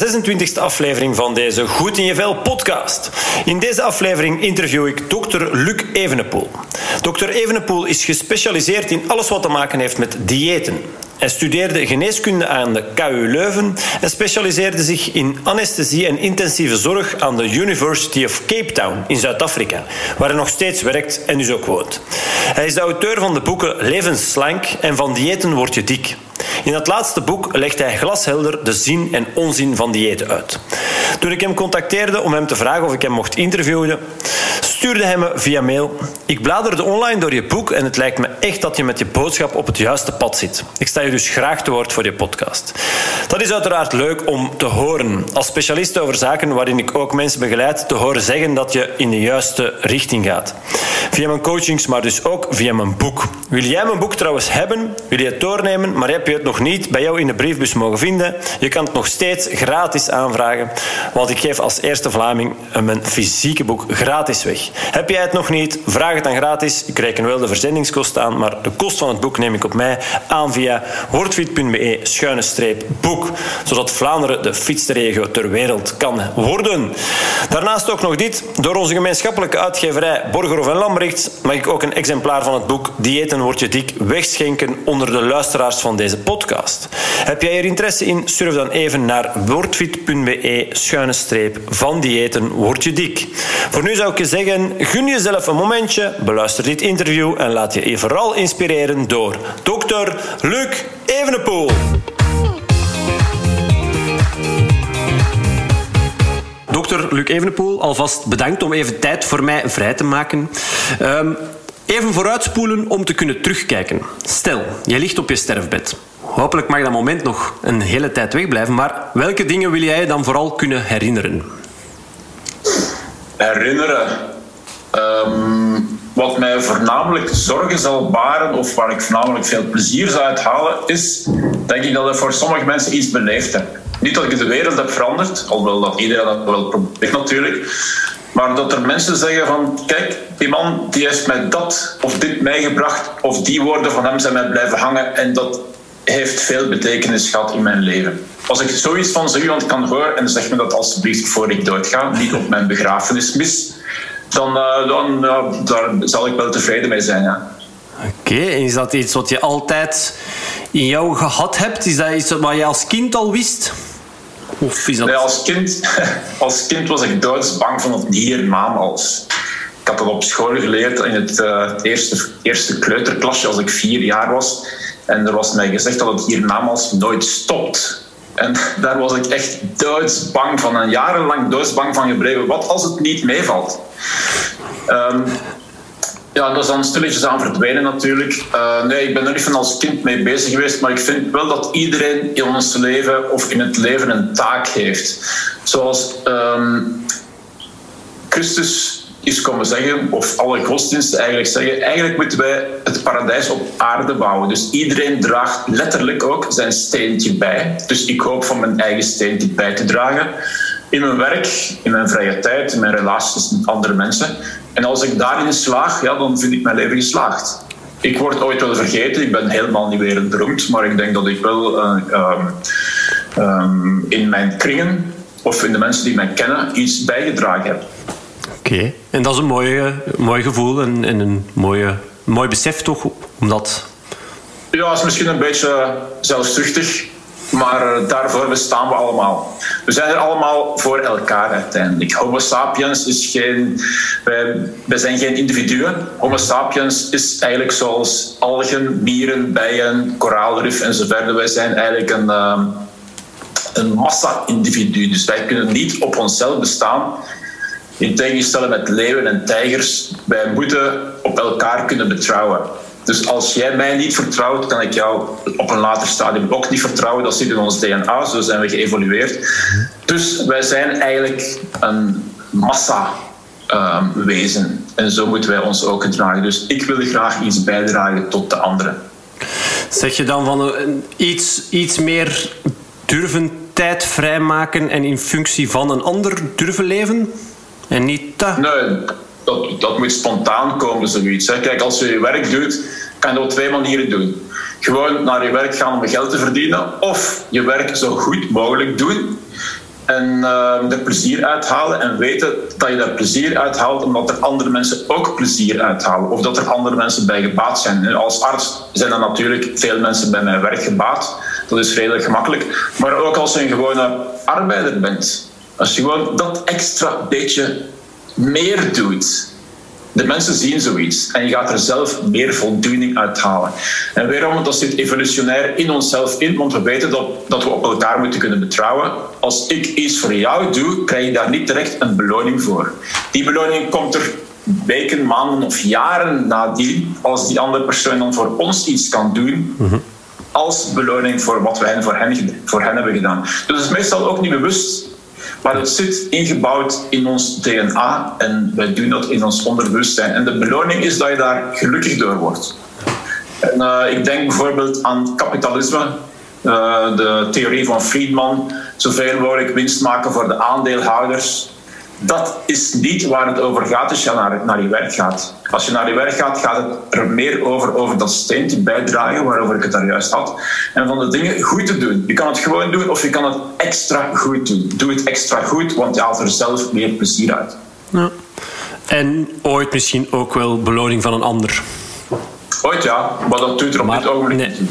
daar, welkom bij de 26e aflevering van deze Goed in je Vel podcast. In deze aflevering interview ik dokter Luc Evenepoel. Dokter Evenepoel is gespecialiseerd in alles wat te maken heeft met diëten. Hij studeerde geneeskunde aan de KU Leuven en specialiseerde zich in anesthesie en intensieve zorg aan de University of Cape Town in Zuid-Afrika, waar hij nog steeds werkt en dus ook woont. Hij is de auteur van de boeken Levensslank en Van diëten word je dik. In dat laatste boek legt hij glashelder de zin en onzin van diëten uit. Toen ik hem contacteerde om hem te vragen of ik hem mocht interviewen, stuurde hij me via mail. Ik bladerde online door je boek en het lijkt me echt dat je met je boodschap op het juiste pad zit. Ik sta je dus graag te woord voor je podcast. Dat is uiteraard leuk om te horen. Als specialist over zaken waarin ik ook mensen begeleid, te horen zeggen dat je in de juiste richting gaat. Via mijn coachings, maar dus ook via mijn boek. Wil jij mijn boek trouwens hebben? Wil je het doornemen, maar heb je het nog niet bij jou in de briefbus mogen vinden? Je kan het nog steeds gratis aanvragen, want ik geef als eerste Vlaming mijn fysieke boek gratis weg. Heb jij het nog niet? Vraag het dan gratis. Ik reken wel de verzendingskosten aan, maar de kost van het boek neem ik op mij aan via wordfit.be schuine streep boek, zodat Vlaanderen de fitste regio ter wereld kan worden. Daarnaast ook nog dit. Door onze gemeenschappelijke uitgeverij Borgerhof en Lambrechts mag ik ook een exemplaar van het boek Diëten word je dik wegschenken onder de luisteraars van deze podcast. Heb jij er interesse in? Surf dan even naar wordfit.be schuine streep van diëten word je dik. Voor nu zou ik je zeggen gun jezelf een momentje, beluister dit interview en laat je vooral inspireren door dokter Luc Evenepoel. Dokter Luc Evenepoel, alvast bedankt om even tijd voor mij vrij te maken. Um, even vooruitspoelen om te kunnen terugkijken. Stel, je ligt op je sterfbed. Hopelijk mag dat moment nog een hele tijd wegblijven, maar welke dingen wil jij dan vooral kunnen herinneren? Herinneren? Um, wat mij voornamelijk zorgen zal baren, of waar ik voornamelijk veel plezier zou uithalen, is denk ik dat ik voor sommige mensen iets beleefd heb. Niet dat ik de wereld heb veranderd, alhoewel dat iedereen dat wel probeert natuurlijk. Maar dat er mensen zeggen van, kijk, die man die heeft mij dat of dit meegebracht, of die woorden van hem zijn mij blijven hangen en dat heeft veel betekenis gehad in mijn leven. Als ik zoiets van zo iemand kan horen en zeg me dat alsjeblieft voor ik doodga, niet op mijn begrafenis mis, dan, uh, dan daar zal ik wel tevreden mee zijn. Ja. Oké, en is dat iets wat je altijd in jou gehad hebt? Is dat iets wat je als kind al wist? Of is dat... Nee, als kind, als kind was ik doodsbang van het hiernamaals. Ik had dat op school geleerd in het uh, eerste, eerste kleuterklasje als ik vier jaar was. En er was mij gezegd dat het hiernamaals nooit stopt. En daar was ik echt doodsbang van. En jarenlang doodsbang van gebleven. Wat als het niet meevalt? Um, ja, dat is dan stilletjes aan verdwijnen natuurlijk. Uh, nee, ik ben er niet van als kind mee bezig geweest, maar ik vind wel dat iedereen in ons leven of in het leven een taak heeft. Zoals um, Christus is komen zeggen, of alle godsdiensten eigenlijk zeggen, eigenlijk moeten wij het paradijs op aarde bouwen. Dus iedereen draagt letterlijk ook zijn steentje bij. Dus ik hoop van mijn eigen steentje bij te dragen. In mijn werk, in mijn vrije tijd, in mijn relaties met andere mensen. En als ik daarin slaag, ja, dan vind ik mijn leven geslaagd. Ik word ooit wel vergeten, ik ben helemaal niet wereldberoemd, maar ik denk dat ik wel uh, um, in mijn kringen of in de mensen die mij kennen iets bijgedragen heb. Oké, en dat is een mooi, mooi gevoel en, en een mooie, mooi besef toch? Omdat... Ja, is misschien een beetje zelfzuchtig, maar eh, daarvoor bestaan we allemaal. We zijn er allemaal voor elkaar uiteindelijk. Homo sapiens is geen. Wij, wij zijn geen individuen. Homo sapiens is eigenlijk zoals algen, mieren, bijen, koraalrif en zo verder. Wij zijn eigenlijk een, uh, een massa-individu. Dus wij kunnen niet op onszelf bestaan. In tegenstelling met leeuwen en tijgers, wij moeten op elkaar kunnen betrouwen. Dus als jij mij niet vertrouwt, kan ik jou op een later stadium ook niet vertrouwen. Dat zit in ons DNA, zo zijn we geëvolueerd. Dus wij zijn eigenlijk een massa-wezen. Ehm, en zo moeten wij ons ook gedragen. Dus ik wil graag iets bijdragen tot de anderen. Zeg je dan van iets, iets meer durven tijd vrijmaken en in functie van een ander durven leven? En niet dat? Nee, dat, dat moet spontaan komen, zoiets. Kijk, als je je werk doet kan je dat op twee manieren doen. Gewoon naar je werk gaan om geld te verdienen, of je werk zo goed mogelijk doen en uh, er plezier uithalen en weten dat je daar plezier uithaalt omdat er andere mensen ook plezier uithalen of dat er andere mensen bij gebaat zijn. Als arts zijn er natuurlijk veel mensen bij mijn werk gebaat. Dat is redelijk gemakkelijk. Maar ook als je een gewone arbeider bent. Als je gewoon dat extra beetje meer doet de mensen zien zoiets en je gaat er zelf meer voldoening uithalen. En waarom? Dat zit evolutionair in onszelf in, want we weten dat, dat we op elkaar moeten kunnen betrouwen. Als ik iets voor jou doe, krijg je daar niet direct een beloning voor. Die beloning komt er weken, maanden of jaren nadien, als die andere persoon dan voor ons iets kan doen. Als beloning voor wat wij voor hen, voor hen hebben gedaan. Dus het is meestal ook niet bewust maar het zit ingebouwd in ons DNA en wij doen dat in ons onderbewustzijn. En de beloning is dat je daar gelukkig door wordt. En, uh, ik denk bijvoorbeeld aan kapitalisme, uh, de theorie van Friedman, zoveel mogelijk winst maken voor de aandeelhouders dat is niet waar het over gaat als je naar, naar je werk gaat. Als je naar je werk gaat, gaat het er meer over, over dat steentje bijdragen, waarover ik het daar juist had. En van de dingen goed te doen. Je kan het gewoon doen of je kan het extra goed doen. Doe het extra goed, want je haalt er zelf meer plezier uit. Ja. En ooit misschien ook wel beloning van een ander. Ooit ja, maar dat doet er op dit ogenblik nee.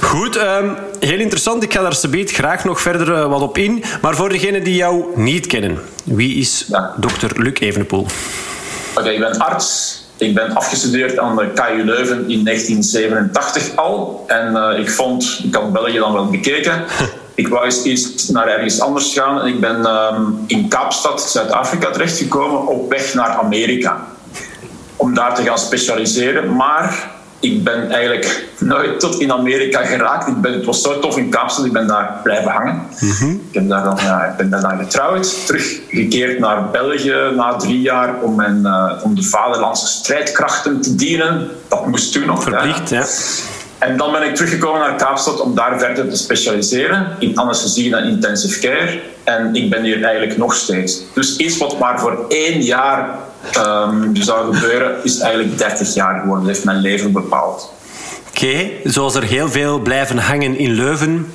Goed, um, heel interessant. Ik ga daar subiet graag nog verder uh, wat op in. Maar voor degenen die jou niet kennen, wie is ja. dokter Luc Evenepoel? Oké, okay, ik ben arts. Ik ben afgestudeerd aan de KU Leuven in 1987 al. En uh, ik vond, ik had België dan wel bekeken. ik wou eens iets naar ergens anders gaan. En ik ben um, in Kaapstad, Zuid-Afrika, terechtgekomen op weg naar Amerika. Om daar te gaan specialiseren. Maar ik ben eigenlijk nooit tot in Amerika geraakt. Ik ben, het was zo tof in Kaapstad, ik ben daar blijven hangen. Mhm. Ik, heb daar dan, ja, ik ben daarna getrouwd, teruggekeerd naar België na drie jaar om, mijn, uh, om de vaderlandse strijdkrachten te dienen. Dat moest toen nog. Verplicht, ja. En dan ben ik teruggekomen naar Kaapstad om daar verder te specialiseren in anesthesie en intensive care. En ik ben hier eigenlijk nog steeds. Dus iets wat maar voor één jaar um, zou gebeuren, is eigenlijk 30 jaar geworden. Dat heeft mijn leven bepaald. Oké, zoals er heel veel blijven hangen in Leuven.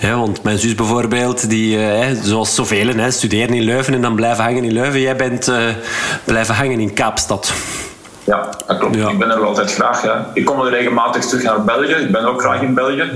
Ja, want mijn zus bijvoorbeeld, die, uh, zoals zoveel, hè, studeren in Leuven en dan blijven hangen in Leuven. Jij bent uh, blijven hangen in Kaapstad. Ja, dat klopt. Ik ben er wel altijd graag. Ja. Ik kom er regelmatig terug naar België. Ik ben ook graag in België.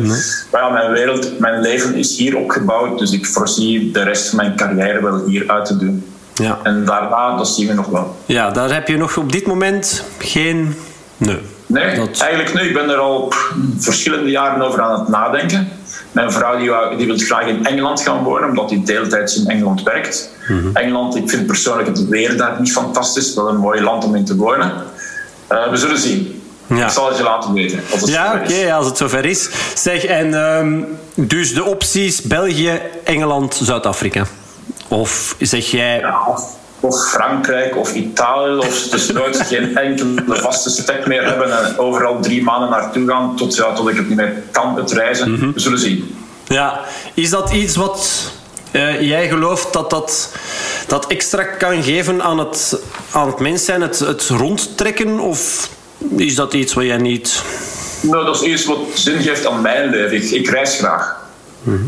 Maar ja, mijn wereld, mijn leven is hier opgebouwd. Dus ik voorzie de rest van mijn carrière wel hier uit te doen. Ja. En daarna, dat zien we nog wel. Ja, daar heb je nog op dit moment geen... Nee. Nee, eigenlijk nu. Ik ben er al verschillende jaren over aan het nadenken. Mijn vrouw die, die wil graag in Engeland gaan wonen, omdat hij deeltijds in Engeland werkt. Mhm. Engeland, ik vind persoonlijk het weer daar niet fantastisch. Wel een mooi land om in te wonen. Uh, we zullen zien. Ja. Ik zal het je laten weten. Ja, oké, okay, als het zover is. Zeg, en um, dus de opties België, Engeland, Zuid-Afrika. Of zeg jij... Ja, of, Frankrijk of Italië, of dus nooit geen enkele vaste stek meer hebben en overal drie maanden naartoe gaan tot, ja, tot ik het niet meer kan, het reizen. Mhm. We zullen zien. Ja, is dat iets wat uh, jij gelooft dat dat, dat extra kan geven aan het, aan het mens zijn, het, het rondtrekken? Of is dat iets wat jij niet... Nou, dat is iets wat zin geeft aan mijn leven. Ik, ik reis graag.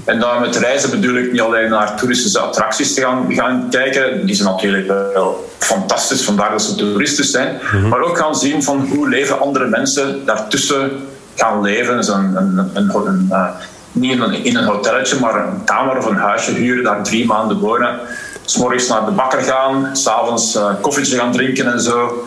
En dan met reizen bedoel ik niet alleen naar toeristische attracties te gaan, gaan kijken. Die zijn natuurlijk wel fantastisch, vandaar dat ze toeristisch zijn. Mhm. Maar ook gaan zien van hoe leven andere mensen daartussen gaan leven. Dus een, een, een, een uh, niet in een, in een hotelletje, maar een kamer of een huisje huren, daar drie maanden wonen. S'morgens naar de bakker gaan, s'avonds uh, koffietje gaan drinken en zo.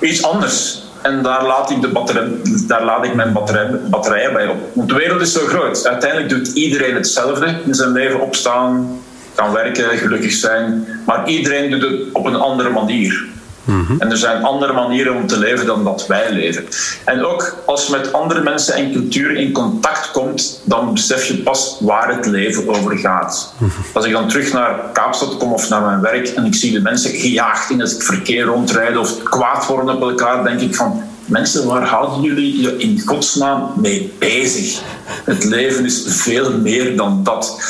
Iets anders. En daar laat ik, de batterij, daar ik mijn batterij, batterijen bij op. Want de wereld is zo groot. Uiteindelijk doet iedereen hetzelfde in zijn leven opstaan, kan werken, gelukkig zijn. Maar iedereen doet het op een andere manier. Mhm. En er zijn andere manieren om te leven dan dat wij leven. En ook als je met andere mensen en culturen in contact komt, dan besef je pas waar het leven over gaat. Mhm. Als ik dan terug naar Kaapstad kom of naar mijn werk en ik zie de mensen gejaagd in het verkeer rondrijden of kwaad worden op elkaar, denk ik van mensen, waar houden jullie je in godsnaam mee bezig? Het leven is veel meer dan dat.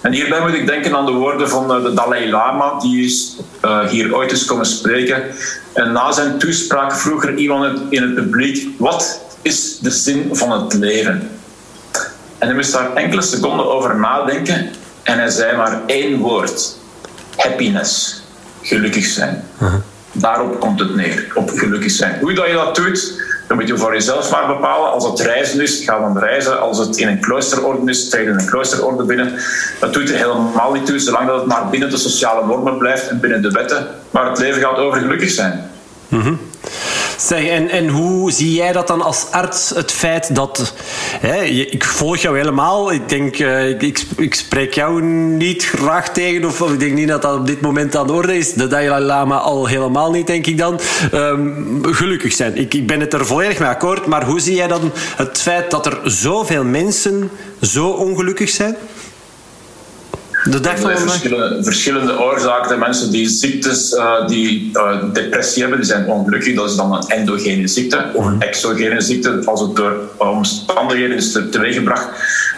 En hierbij moet ik denken aan de woorden van eh, de Dalai Lama, die is uh, hier ooit eens komen spreken. En na zijn toespraak vroeg er iemand in het publiek: Wat is de zin van het leven? En hij moest daar enkele seconden over nadenken en hij zei maar één woord: happiness, gelukkig zijn. Daarop komt het neer, op gelukkig zijn. Hoe dat je dat doet, dat moet je voor jezelf maar bepalen. Als het reizen is, ga dan reizen. Als het in een kloosterorde is, treed in een kloosterorde binnen. Dat doet er helemaal niet toe, zolang dat het maar binnen de sociale normen blijft en binnen de wetten. Maar het leven gaat over gelukkig zijn. Mm Zeg, en, en hoe zie jij dat dan als arts, het feit dat... Hè, ik volg jou helemaal. Ik denk, uh, ik, ik spreek jou niet graag tegen, of, ik denk niet dat dat op dit moment aan de orde is. De Dalai Lama al helemaal niet, denk ik dan. Um, gelukkig zijn. Ik, ik ben het er volledig mee akkoord, maar hoe zie jij dan het feit dat er zoveel mensen zo ongelukkig zijn? De dag van verschillende, verschillende oorzaken. De mensen die ziektes, uh, die uh, depressie hebben, die zijn ongelukkig. Dat is dan een endogene ziekte of een exogene ziekte, als het door omstandigheden is teweeggebracht.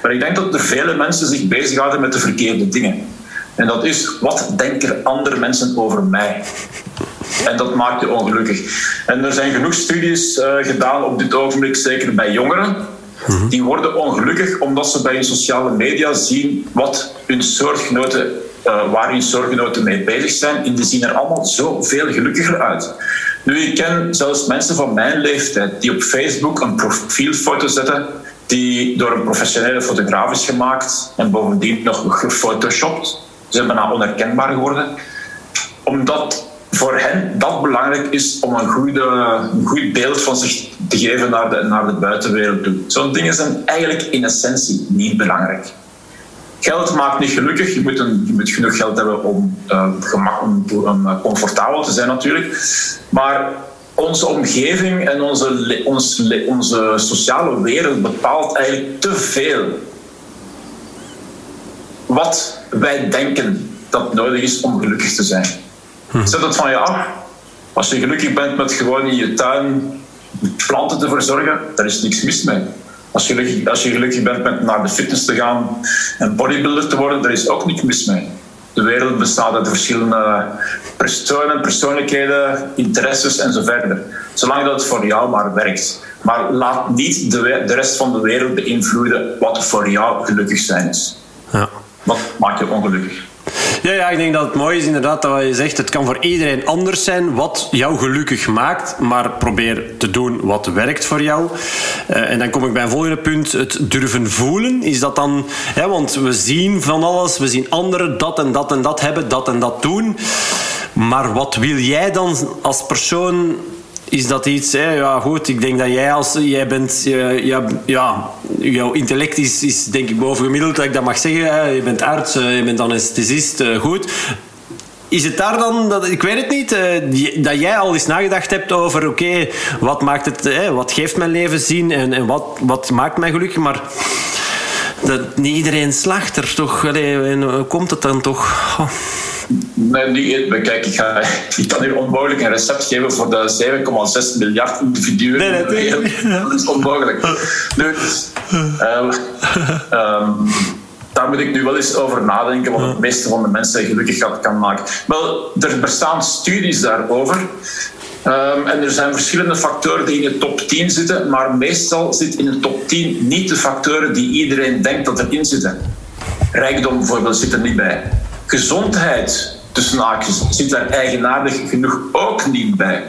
Maar ik denk dat er vele mensen zich bezighouden met de verkeerde dingen. En dat is, wat denken andere mensen over mij? En dat maakt je ongelukkig. En er zijn genoeg studies uh, gedaan op dit ogenblik, zeker bij jongeren Mhm. Die worden ongelukkig omdat ze bij hun sociale media zien wat hun soortgenoten, uh, waar hun soortgenoten mee bezig zijn. En die zien er allemaal zo veel gelukkiger uit. Nu, ik ken zelfs mensen van mijn leeftijd die op Facebook een profielfoto zetten die door een professionele fotograaf is gemaakt en bovendien nog gefotoshopt. Ze zijn bijna onherkenbaar geworden. Omdat voor hen dat belangrijk is om een, goede, een goed beeld van zich te geven naar de, naar de buitenwereld toe. Zo'n dingen zijn eigenlijk in essentie niet belangrijk. Geld maakt niet gelukkig. Je moet, een, je moet genoeg geld hebben om, uh, gemak, om, om uh, comfortabel te zijn natuurlijk. Maar onze omgeving en onze, onze, onze sociale wereld bepaalt eigenlijk te veel wat wij denken dat nodig is om gelukkig te zijn. Hm. Zet het van je af. Als je gelukkig bent met gewoon in je tuin planten te verzorgen, daar is niks mis mee. Als je, gelukkig, als je gelukkig bent met naar de fitness te gaan en bodybuilder te worden, daar is ook niks mis mee. De wereld bestaat uit verschillende personen, persoonlijkheden, interesses en zo verder. Zolang dat het voor jou maar werkt. Maar laat niet de, de rest van de wereld beïnvloeden wat voor jou gelukkig zijn is. Ja. Wat maakt je ongelukkig? Ja, ja, ik denk dat het mooi is inderdaad dat je zegt, het kan voor iedereen anders zijn wat jou gelukkig maakt, maar probeer te doen wat werkt voor jou. Uh, en dan kom ik bij een volgende punt, het durven voelen. Is dat dan, hè, want we zien van alles, we zien anderen dat en dat en dat hebben, dat en dat doen. Maar wat wil jij dan als persoon is dat iets, hè? ja goed, ik denk dat jij als, jij bent, ja, ja, jouw intellect is, is denk ik bovengemiddeld, dat ik dat mag zeggen. Hè? Je bent arts, eh, je bent anesthesist, eh, goed. Is het daar dan, dat, ik weet het niet, eh, dat jij al eens nagedacht hebt over, oké, wat maakt het, wat geeft mijn leven zin en, en wat, wat maakt mij gelukkig, maar dat, niet iedereen slacht er toch, allee, en hoe komt het dan toch? Oh. Nee, niet. Kijk, ik, ga, ik kan hier onmogelijk een recept geven voor de 7,6 miljard individuen nee, in de wereld. Dat is onmogelijk. Nu, uh, um, daar moet ik nu wel eens over nadenken wat het meeste van de mensen gelukkig kan maken. Wel, er bestaan studies daarover. Um, en er zijn verschillende factoren die in de top 10 zitten, maar meestal zit in de top 10 niet de factoren die iedereen denkt dat erin zitten. Rijkdom bijvoorbeeld zit er niet bij. Gezondheid, tussen haakjes, zit daar eigenaardig genoeg ook niet bij.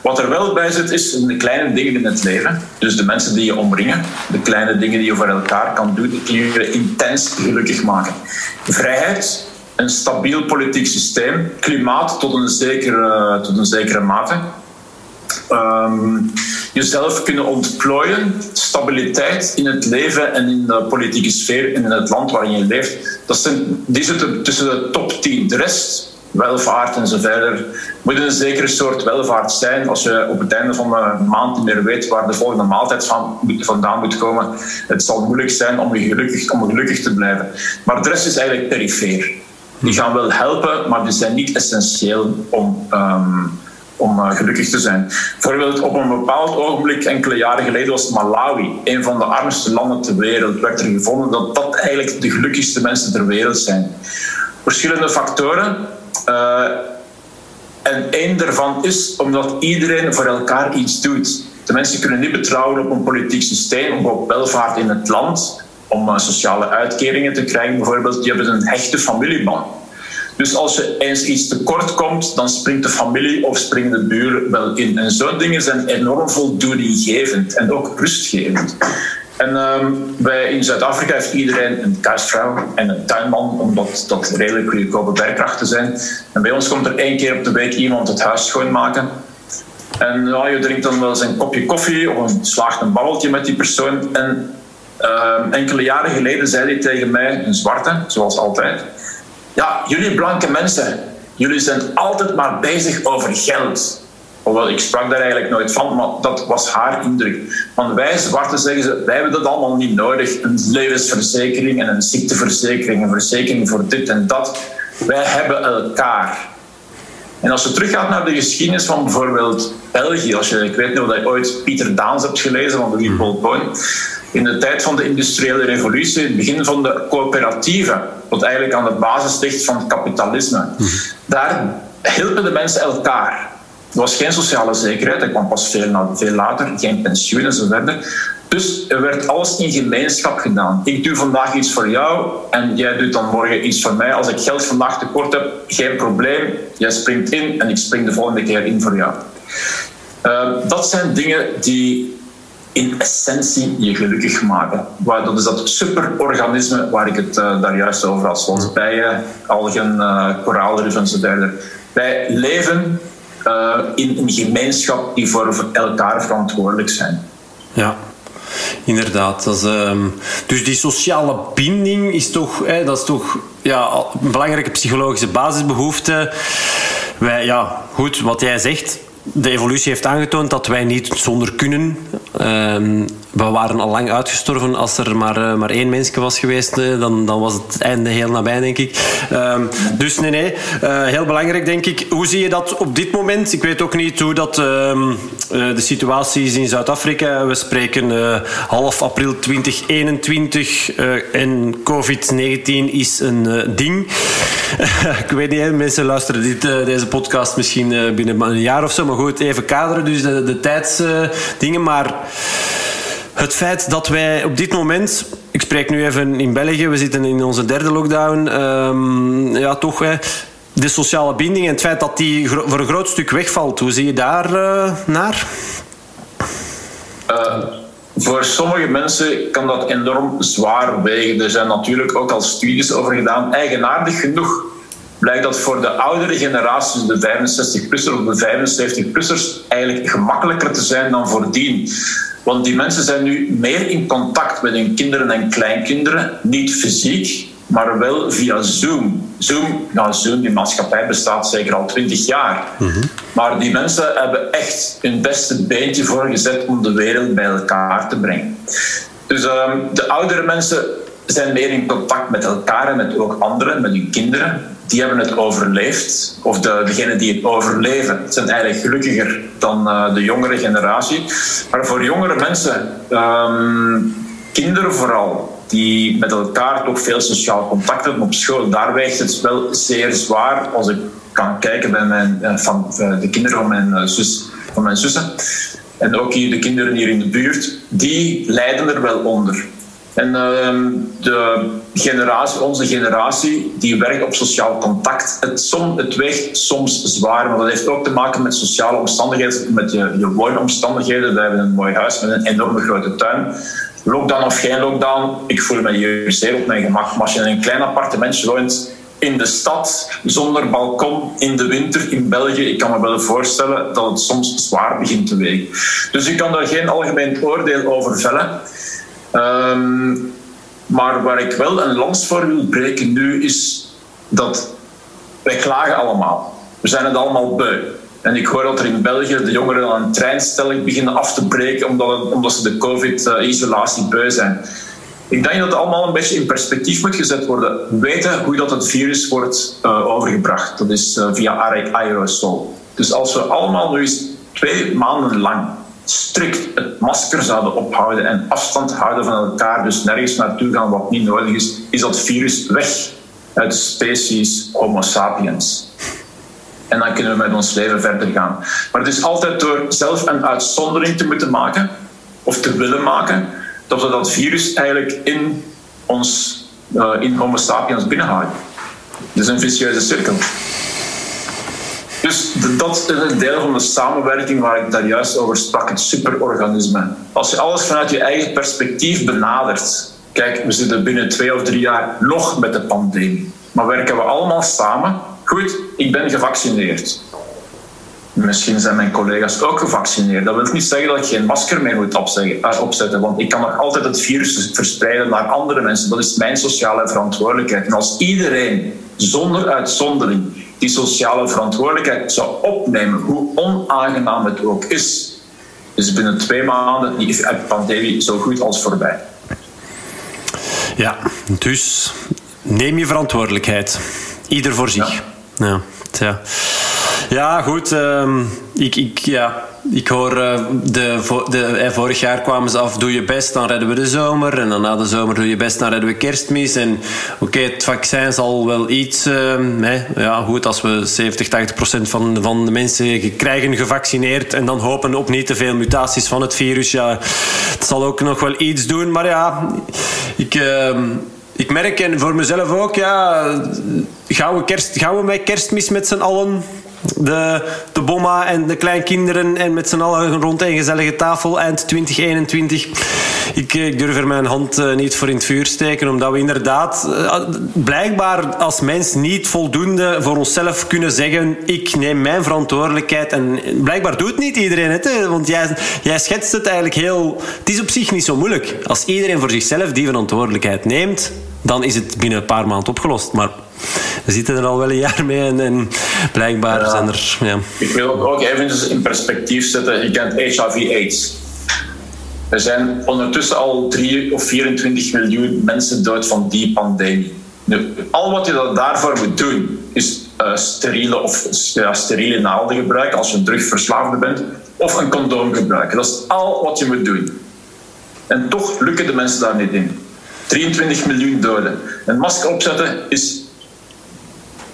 Wat er wel bij zit, is de kleine dingen in het leven. Dus de mensen die je omringen, de kleine dingen die je voor elkaar kan doen, die je intens gelukkig maken. Vrijheid, een stabiel politiek systeem, klimaat tot een zekere, tot een zekere mate. Ehm, jezelf kunnen ontplooien, stabiliteit in het leven en in de politieke sfeer en in het land waarin je leeft. Dat zijn, die zitten tussen de top 10. De rest, welvaart en zo verder, moet een zekere soort welvaart zijn. Als je op het einde van de maand niet meer weet waar de volgende maaltijd van, vandaan moet komen, het zal moeilijk zijn om, gelukkig, om gelukkig te blijven. Maar de rest is eigenlijk perifeer. Die gaan wel helpen, maar die zijn niet essentieel om, um, om uh, gelukkig te zijn. Bijvoorbeeld op een bepaald ogenblik, enkele jaren geleden, was Malawi een van de armste landen ter wereld. Werd er gevonden dat dat eigenlijk de gelukkigste mensen ter wereld zijn. Verschillende factoren. Uh, en één daarvan is omdat iedereen voor elkaar iets doet. De mensen kunnen niet betrouwen op een politiek systeem, op welvaart in het land, om sociale uitkeringen te krijgen bijvoorbeeld. Die hebben een hechte familieband. Dus als je eens iets tekort komt, dan springt de familie of springen de buren wel in. En zo'n dingen zijn enorm voldoeninggevend en ook rustgevend. En um, in Zuid-Afrika heeft iedereen een thuisvrouw en een tuinman, omdat dat redelijk goedkope werkkrachten zijn. En bij ons komt er één keer op de week iemand het huis schoonmaken. En ja, je drinkt dan wel eens een kopje koffie of een, slaagt een babbeltje met die persoon. En uh, enkele jaren geleden zei hij tegen mij, een zwarte, zoals altijd ja, jullie blanke mensen, jullie zijn altijd maar bezig over geld. Hoewel, ik sprak daar eigenlijk nooit van, maar dat was haar indruk. Want wij zwarte zeggen ze, wij hebben dat allemaal niet nodig. Een levensverzekering en een ziekteverzekering, een verzekering voor dit en dat. Wij hebben elkaar. En als je teruggaat naar de geschiedenis van bijvoorbeeld België, als je, ik weet niet of je ooit Pieter Daans hebt gelezen van de Point, in de tijd van de industriële revolutie, het begin van de coöperatieven, wat eigenlijk aan de basis ligt van het kapitalisme. Daar hielpen de mensen elkaar. Er was geen sociale zekerheid, dat kwam pas veel, veel later, geen pensioen enzovoort. Dus er werd alles in gemeenschap gedaan. Ik doe vandaag iets voor jou en jij doet dan morgen iets voor mij. Als ik geld vandaag tekort heb, geen probleem. Jij springt in en ik spring de volgende keer in voor jou. Uh, dat zijn dingen die in essentie je gelukkig maken. Dat is dat superorganisme waar ik het uh, daar juist over had, zoals bijen, algen, uh, koraalriffen enzovoort. Wij leven uh, in een gemeenschap die voor elkaar verantwoordelijk zijn. Ja. Inderdaad. Dat is, um, dus die sociale binding is toch, hè, dat is toch ja, een belangrijke psychologische basisbehoefte. Wij, ja, goed, wat jij zegt, de evolutie heeft aangetoond dat wij niet zonder kunnen. Um, we waren al lang uitgestorven. Als er maar, uh, maar één mensje was geweest, uh, dan, dan was het einde heel nabij, denk ik. Um, dus nee, nee. Uh, heel belangrijk, denk ik. Hoe zie je dat op dit moment? Ik weet ook niet hoe dat, um, de situatie is in Zuid-Afrika. We spreken half april 2021 en COVID-19 is een ding. ik weet niet, mensen luisteren dit, deze podcast misschien binnen een jaar of zo. Maar goed, even kaderen, dus de, de tijdsdingen. maar het feit dat wij op dit moment, ik spreek nu even in België, we zitten in onze derde lockdown, um, ja toch, de sociale binding en het feit dat die voor een groot stuk wegvalt, hoe zie je daar uh, naar? Uh, voor sommige mensen kan dat enorm zwaar wegen. Er zijn natuurlijk ook al studies over gedaan. Eigenaardig genoeg blijkt dat voor de oudere generaties, de 65-plussers of de 75-plussers, eigenlijk gemakkelijker te zijn dan voordien. Want die mensen zijn nu meer in contact met hun kinderen en kleinkinderen, niet fysiek, maar wel via Zoom. Zoom, nou Zoom, die maatschappij bestaat zeker al twintig jaar. Mhm. Maar die mensen hebben echt hun beste beentje voor gezet om de wereld bij elkaar te brengen. Dus uh, de oudere mensen zijn meer in contact met elkaar en met ook anderen, met hun kinderen. Die hebben het overleefd. Of de, degenen die het overleven zijn eigenlijk gelukkiger dan uh, de jongere generatie. Maar voor jongere mensen, um, kinderen vooral, die met elkaar toch veel sociaal contact hebben op school, daar weegt het wel zeer zwaar als ik kan kijken bij mijn, uh, van, uh, de kinderen van mijn, zus, van mijn zussen. En ook hier de kinderen hier in de buurt, die lijden er wel onder. En uh, de generatie, onze generatie, die werkt op sociaal contact. Het, som, het weegt soms zwaar, maar dat heeft ook te maken met sociale omstandigheden, met je, je woonomstandigheden. We hebben een mooi huis met een enorme grote tuin. Lockdown of geen lockdown, ik voel me hier zeer op mijn gemak. Maar als je in een klein appartementje woont in de stad, zonder balkon, in de winter in België, ik kan me wel voorstellen dat het soms zwaar begint te wegen. Dus ik kan daar geen algemeen oordeel over vellen. Um, maar waar ik wel een lans voor wil breken nu is dat wij klagen allemaal. We zijn het allemaal beu. En ik hoor dat er in België de jongeren aan een treinstelling beginnen af te breken omdat, omdat ze de COVID-isolatie beu zijn. Ik denk dat het allemaal een beetje in perspectief moet gezet worden. We weten hoe dat het virus wordt uh, overgebracht. Dat is uh, via aerosol. Dus als we allemaal nu eens twee maanden lang strikt het masker zouden ophouden en afstand houden van elkaar, dus nergens naartoe gaan wat niet nodig is, is dat virus weg uit de species Homo sapiens. En dan kunnen we met ons leven verder gaan. Maar het is altijd door zelf een uitzondering te moeten maken, of te willen maken, dat we dat virus eigenlijk in ons, uh, in Homo sapiens binnenhouden. Is een vicieuze cirkel. Dus dat is een deel van de samenwerking waar ik daar juist over sprak, het superorganisme. Als je alles vanuit je eigen perspectief benadert, kijk, we zitten binnen twee of drie jaar nog met de pandemie, maar werken we allemaal samen? Goed, ik ben gevaccineerd. Misschien zijn mijn collega's ook gevaccineerd. Dat wil niet zeggen dat ik geen masker meer moet eh, opzetten, want ik kan nog altijd het virus verspreiden naar andere mensen. Dat is mijn sociale verantwoordelijkheid. En als iedereen zonder uitzondering die sociale verantwoordelijkheid zou opnemen, hoe onaangenaam het ook is, is binnen twee maanden die pandemie zo goed als voorbij. Ja, dus neem je verantwoordelijkheid. Ieder voor zich. Ja, ja. ja goed. Uh, ik, ik, ja, ik hoor uh, de, de, eh, vorig jaar kwamen ze af, doe je best, dan redden we de zomer. En dan na de zomer doe je best, dan redden we kerstmis. En oké, het vaccin zal wel iets. Hè, ja, goed, als we 70, 80 procent van, van de mensen krijgen gevaccineerd. En dan hopen op niet te veel mutaties van het virus. Ja, het zal ook nog wel iets doen. Maar ja, ik. Ehm, ik merk en voor mezelf ook, ja, gaan we, kerst, gaan we bij kerstmis met z'n allen? De, de bomma en de kleinkinderen en met z'n allen rond een gezellige tafel eind 2021. Ik, ik durf er mijn hand eh, niet voor in het vuur steken, omdat we inderdaad eh, blijkbaar als mens niet voldoende voor onszelf kunnen zeggen: ik neem mijn verantwoordelijkheid. En blijkbaar doet niet iedereen het, hè? want jij, jij schetst het eigenlijk heel. Het is op zich niet zo moeilijk. Als iedereen voor zichzelf die verantwoordelijkheid neemt, dan is het binnen een paar maanden opgelost. Maar we zitten er al wel een jaar mee en, en blijkbaar zijn er... Ja. Ik wil ook even in perspectief zetten. Je kent HIV-AIDS. Er zijn ondertussen al 3 of 24 miljoen mensen dood van die pandemie. Nu, al wat je daarvoor moet doen, is uh, steriele of ja, steriele naalden gebruiken als je een drugverslaafde bent, of een condoom gebruiken. Dat is al wat je moet doen. En toch lukken de mensen daar niet in. 23 miljoen doden. Een masker opzetten is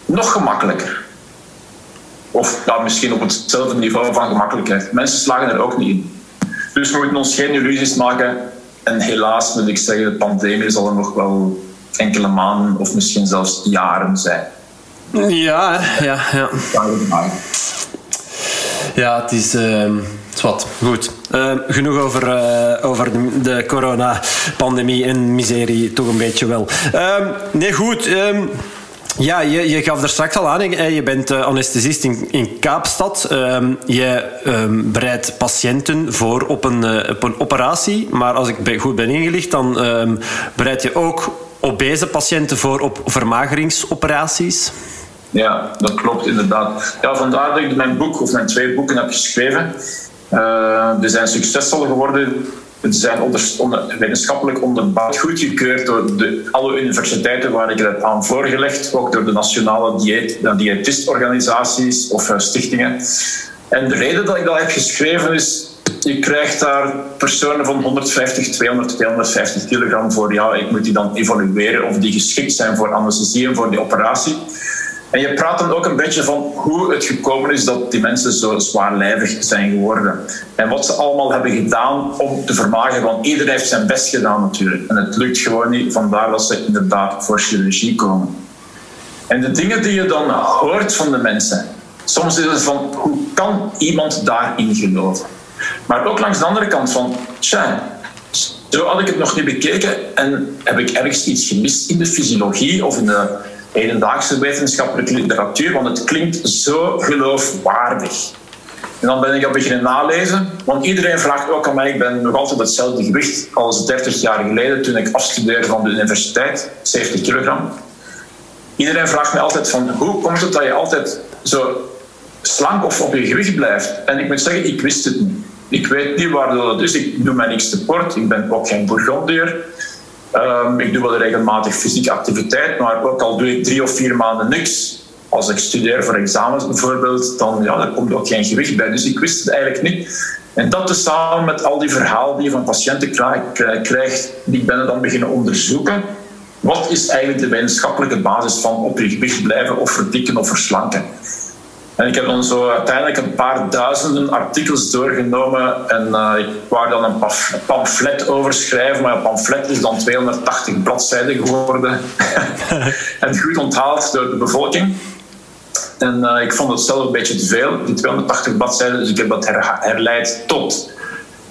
nog gemakkelijker. Of misschien op hetzelfde niveau van gemakkelijkheid. Mensen slagen er ook niet in. Dus we moeten ons geen illusies maken. En helaas moet ik zeggen, de pandemie zal er nog wel enkele maanden of misschien zelfs jaren zijn. Ja, ja, ja. Ja, het is. Uh, wat, goed. Uh, genoeg over, uh, over de, de coronapandemie en miserie, toch een beetje wel. Uh, nee, goed. Ehm, ja, je, je gaf er straks al aan. Je bent uh, anesthesist in, in Kaapstad. Je bereidt patiënten voor op een, uh, op een operatie. Maar als ik goed ben ingelicht, dan bereid je ook obese patiënten voor op vermageringsoperaties. Ja, dat klopt inderdaad. Ja, vandaar dat ik mijn boek, of mijn twee boeken heb geschreven. Uh, die zijn succesvol geworden het zijn onder, wetenschappelijk onderbouwd, goedgekeurd door de, alle universiteiten waar ik het aan voorgelegd, ook door de nationale dieet, diëtistorganisaties of uh, stichtingen. En de reden dat ik dat heb geschreven is, je krijgt daar personen van 150, 200, 250 kilogram voor. Ja, ik moet die dan evalueren of die geschikt zijn voor anesthesie en voor die operatie. En je praat dan ook een beetje van hoe het gekomen is dat die mensen zo zwaarlijvig zijn geworden. En wat ze allemaal hebben gedaan om te vermageren. Want iedereen heeft zijn best gedaan natuurlijk. En het lukt gewoon niet. Vandaar dat ze inderdaad voor chirurgie komen. En de dingen die je dan hoort van de mensen. Soms is het van, hoe kan iemand daarin geloven? Maar ook langs de andere kant van, tja, zo had ik het nog niet bekeken en heb ik ergens iets gemist in de fysiologie of in de hedendaagse wetenschappelijke literatuur, want het klinkt zo geloofwaardig. En dan ben ik dat beginnen nalezen, want iedereen vraagt ook aan mij, ik ben nog altijd hetzelfde gewicht als 30 jaar geleden toen ik afstudeerde van de universiteit, 70 kilogram. Iedereen vraagt me altijd van, hoe komt het dat je altijd zo slank of op je gewicht blijft? En ik moet zeggen, ik wist het niet. Ik weet niet waardoor dat is. Ik doe mijn niks sport. Ik ben ook geen bourgondier. Um, ik doe wel regelmatig fysieke activiteit, maar ook al doe ik drie of vier maanden niks, als ik studeer voor examens bijvoorbeeld, dan ja, daar komt ook geen gewicht bij. Dus ik wist het eigenlijk niet. En dat dus samen met al die verhalen die je van patiënten krijgt, die ben dan beginnen onderzoeken. Wat is eigenlijk de wetenschappelijke basis van op je gewicht blijven of verdikken of verslanken? En ik heb dan zo uiteindelijk een paar duizenden artikels doorgenomen en uh, ik wou dan een pamflet over schrijven, maar een pamflet is dan 280 bladzijden geworden en goed onthaald door de bevolking. En uh, ik vond het zelf een beetje te veel, die 280 bladzijden, dus ik heb dat her herleid tot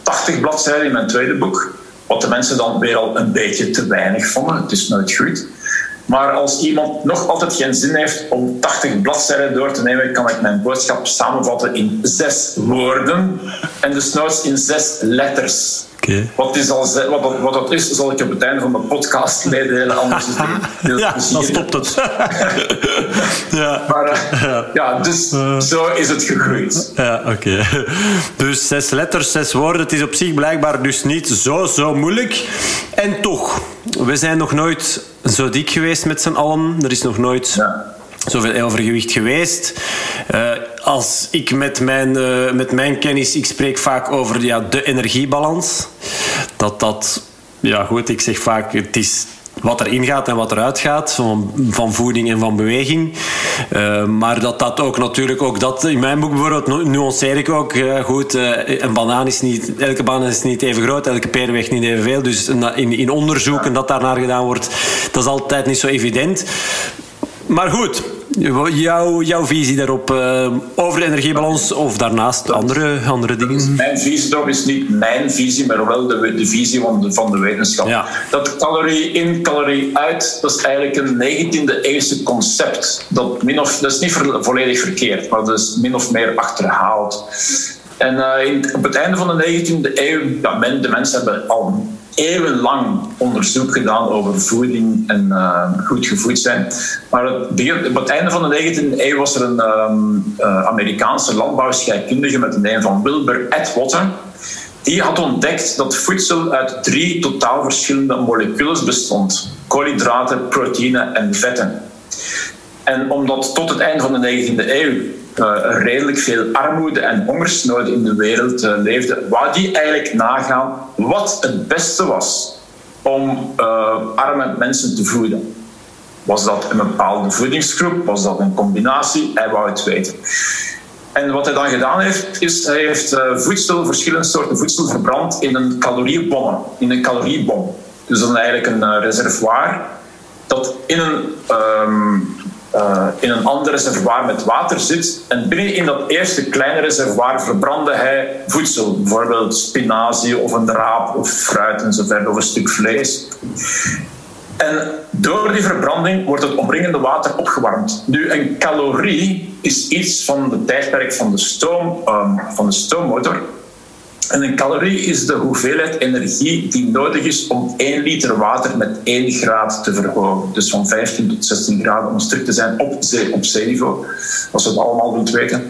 80 bladzijden in mijn tweede boek. Wat de mensen dan weer al een beetje te weinig vonden. Het is nooit goed. Maar als iemand nog altijd geen zin heeft om 80 bladzijden door te nemen, kan ik mijn boodschap samenvatten in zes woorden en dus nooit in zes letters. Wat, is al, wat, wat dat is, zal ik op het einde van de podcast meedelen. Anders is het ja, dan stopt het. ja. Maar uh, ja. dus uh. zo is het gegroeid. Ja, oké. Dus zes letters, zes woorden. Het is op zich blijkbaar dus niet zo, zo moeilijk. En toch, we zijn nog nooit zo dik geweest met z'n allen. Er is nog nooit... Ja zoveel overgewicht geweest. Uh, als ik met mijn, uh, met mijn kennis, ik spreek vaak over ja, de energiebalans. Dat dat, ja goed, ik zeg vaak, het is wat erin gaat en wat eruit gaat, van, van voeding en van beweging. Uh, maar dat dat ook natuurlijk, ook dat in mijn boek bijvoorbeeld nuanceer ik ook, goed, een banaan is niet, elke banaan is niet even groot, elke peer weegt niet evenveel. Dus in, in onderzoeken dat daarnaar gedaan wordt, dat is altijd niet zo evident. Maar goed, jouw, jouw visie daarop uh, over de energiebalans of daarnaast andere, andere dingen? Mijn visie daarop is niet mijn visie, maar wel de, de visie van de, van de wetenschap. Ja. Dat calorie in, calorie uit, dat is eigenlijk een 19e eeuwse concept. Dat, min of, dat is niet volledig verkeerd, maar dat is min of meer achterhaald. En uh, in, op het einde van de 19e eeuw, ja, men, de mensen hebben al eeuwenlang onderzoek gedaan over voeding en uh, goed gevoed zijn. Maar het op het einde van de 19e eeuw was er een um, uh, Amerikaanse landbouwscheikundige met de naam van Wilbur Atwater. Die had ontdekt dat voedsel uit drie totaal verschillende moleculen bestond: koolhydraten, proteïne en vetten. En omdat tot het einde van de 19e eeuw redelijk veel armoede en hongersnood in de wereld uh, leefde, wou die eigenlijk nagaan wat het beste was om uh, arme mensen te voeden. Was dat een bepaalde voedingsgroep? Was dat een combinatie? Hij wou het weten. En wat hij dan gedaan heeft, is hij heeft voedsel, verschillende soorten voedsel verbrand in een caloriebom. In een caloriebom. Dus dan eigenlijk een reservoir dat in een um, uh, in een ander reservoir met water zit. En binnen in dat eerste kleine reservoir verbrandde hij voedsel, bijvoorbeeld spinazie of een raap of fruit enzovoort, of een stuk vlees. En door die verbranding wordt het omringende water opgewarmd. Nu, een calorie is iets van de tijdperk van de, um, van de stoommotor. En een calorie is de hoeveelheid energie die nodig is om 1 liter water met 1 graad te verhogen. Dus van 15 tot 16 graden om strikt te zijn op, zee, op zeeniveau, als we het allemaal goed weten.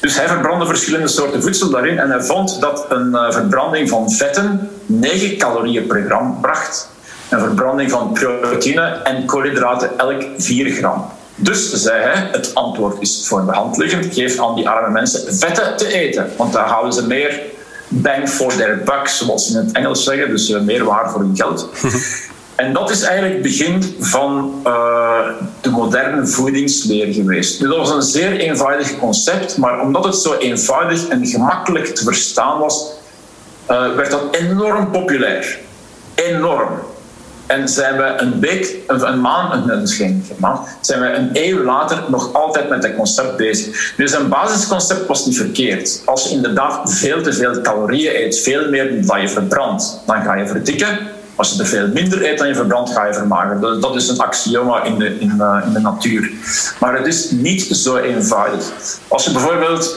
Dus hij verbrandde verschillende soorten voedsel daarin en hij vond dat een uh, verbranding van vetten 9 calorieën per gram bracht. Een verbranding van proteïne en koolhydraten elk 4 gram. Dus zei hij, het antwoord is voor de hand liggend. Geef aan die arme mensen vetten te eten, want daar houden ze meer bang for their buck, zoals ze in het Engels zeggen, dus uh, meer waar voor hun geld. en dat is eigenlijk het begin van uh, de moderne voedingsleer geweest. dat was een zeer eenvoudig concept, maar omdat het zo eenvoudig en gemakkelijk te verstaan was, uh, werd dat enorm populair. Enorm. En zijn we een week, een maand, een, geen maand, zijn we een eeuw later nog altijd met dat concept bezig. Dus een basisconcept was niet verkeerd. Als je inderdaad veel te veel calorieën eet, veel meer dan je verbrandt, dan ga je verdikken. Als je er veel minder eet dan je verbrandt, ga je vermageren. Dat is een axioma in de, in, uh, in de natuur. Maar het is niet zo eenvoudig. Als je bijvoorbeeld,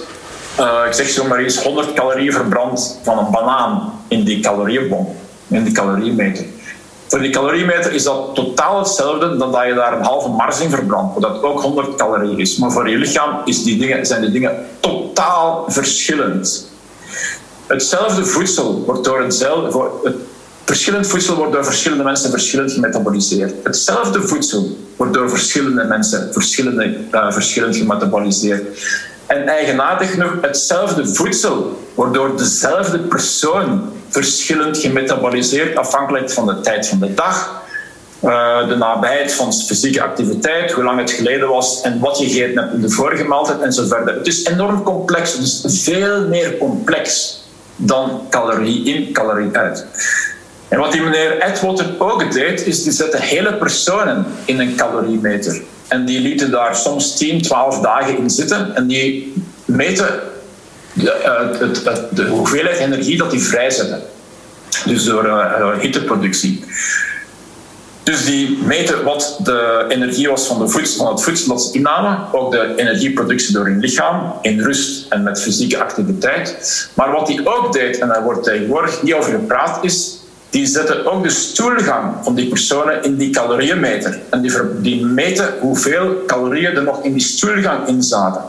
uh, ik zeg zo maar eens, 100 calorieën verbrandt van een banaan in die calorieënbom, in die caloriemeter voor die caloriemeter is dat totaal hetzelfde dan dat je daar een halve mars in verbrandt, wat ook 100 calorieën is. Maar voor je lichaam is die dingen, zijn die dingen totaal verschillend. Hetzelfde voedsel wordt door hetzelfde, Verschillend voedsel wordt door verschillende mensen verschillend gemetaboliseerd. Hetzelfde voedsel wordt door verschillende mensen verschillende, uh, verschillend gemetaboliseerd. En eigenaardig genoeg, hetzelfde voedsel wordt door dezelfde persoon verschillend gemetaboliseerd, afhankelijk van de tijd van de dag, uh, de nabijheid van fysieke activiteit, hoe lang het geleden was en wat je gegeten hebt in de vorige maaltijd en zo verder. Het is enorm complex, is veel meer complex dan calorie in, calorie uit. En wat die meneer Edwater ook deed, is die zette hele personen in een caloriemeter. En die lieten daar soms 10, 12 dagen in zitten. En die meten de, uh, de hoeveelheid energie dat die vrijzetten. Dus door uh, hitteproductie. Dus die meten wat de energie was van, de voedsel, van het voedsel dat ze innamen, ook de energieproductie door hun lichaam, in rust en met fysieke activiteit. Maar wat die ook deed, en daar wordt tegenwoordig niet over gepraat, is die zetten ook de stoelgang van die personen in die calorieënmeter. En die, die meten hoeveel calorieën er nog in die stoelgang in zaten.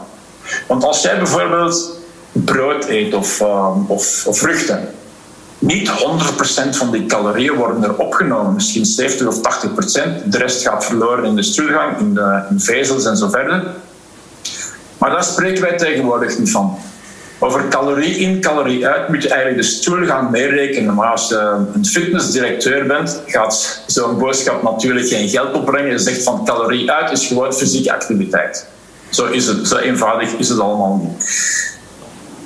Want als jij bijvoorbeeld brood eet of, uh, of, of vruchten, niet 100% van die calorieën worden er opgenomen, misschien 70 of 80%. De rest gaat verloren in de stoelgang, in de in vezels en zo verder. Maar daar spreken wij tegenwoordig niet van. Over calorie in, calorie uit moet je eigenlijk de stoel gaan meerekenen. Maar als je een fitnessdirecteur bent, gaat zo'n boodschap natuurlijk geen geld opbrengen. Je zegt van calorie uit is gewoon fysieke activiteit. Zo, is het, zo eenvoudig is het allemaal niet.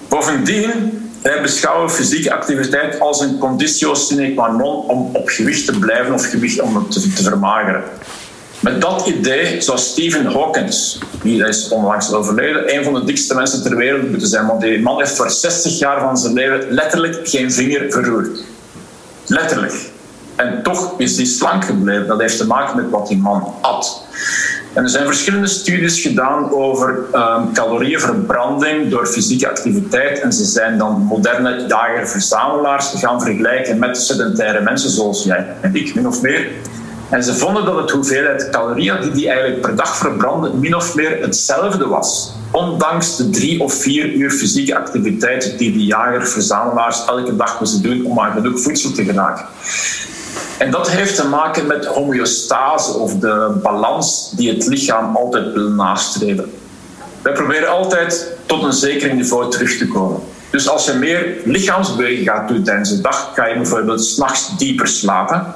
Bovendien wij beschouwen fysieke activiteit als een conditio sine qua non om op gewicht te blijven of gewicht om te vermageren. Met dat idee zou Stephen Hawkins, die is onlangs overleden, een van de dikste mensen ter wereld moeten zijn. Want die man heeft voor 60 jaar van zijn leven letterlijk geen vinger verroerd. Letterlijk. En toch is hij slank gebleven. Dat heeft te maken met wat die man at. En er zijn verschillende studies gedaan over um, calorieënverbranding door fysieke activiteit. En ze zijn dan moderne jager-verzamelaars gaan vergelijken met sedentaire mensen zoals jij en ik, min of meer. En ze vonden dat het hoeveelheid calorieën die die eigenlijk per dag verbranden min of meer hetzelfde was. Ondanks de drie of vier uur fysieke activiteit die die jager-verzamelaars elke dag moesten doen om aan genoeg voedsel te geraken. En dat heeft te maken met homeostase of de balans die het lichaam altijd wil nastreven. Wij proberen altijd tot een zeker niveau terug te komen. Dus als je meer lichaamsbeweging gaat doen tijdens de dag, ga je bijvoorbeeld s'nachts dieper slapen.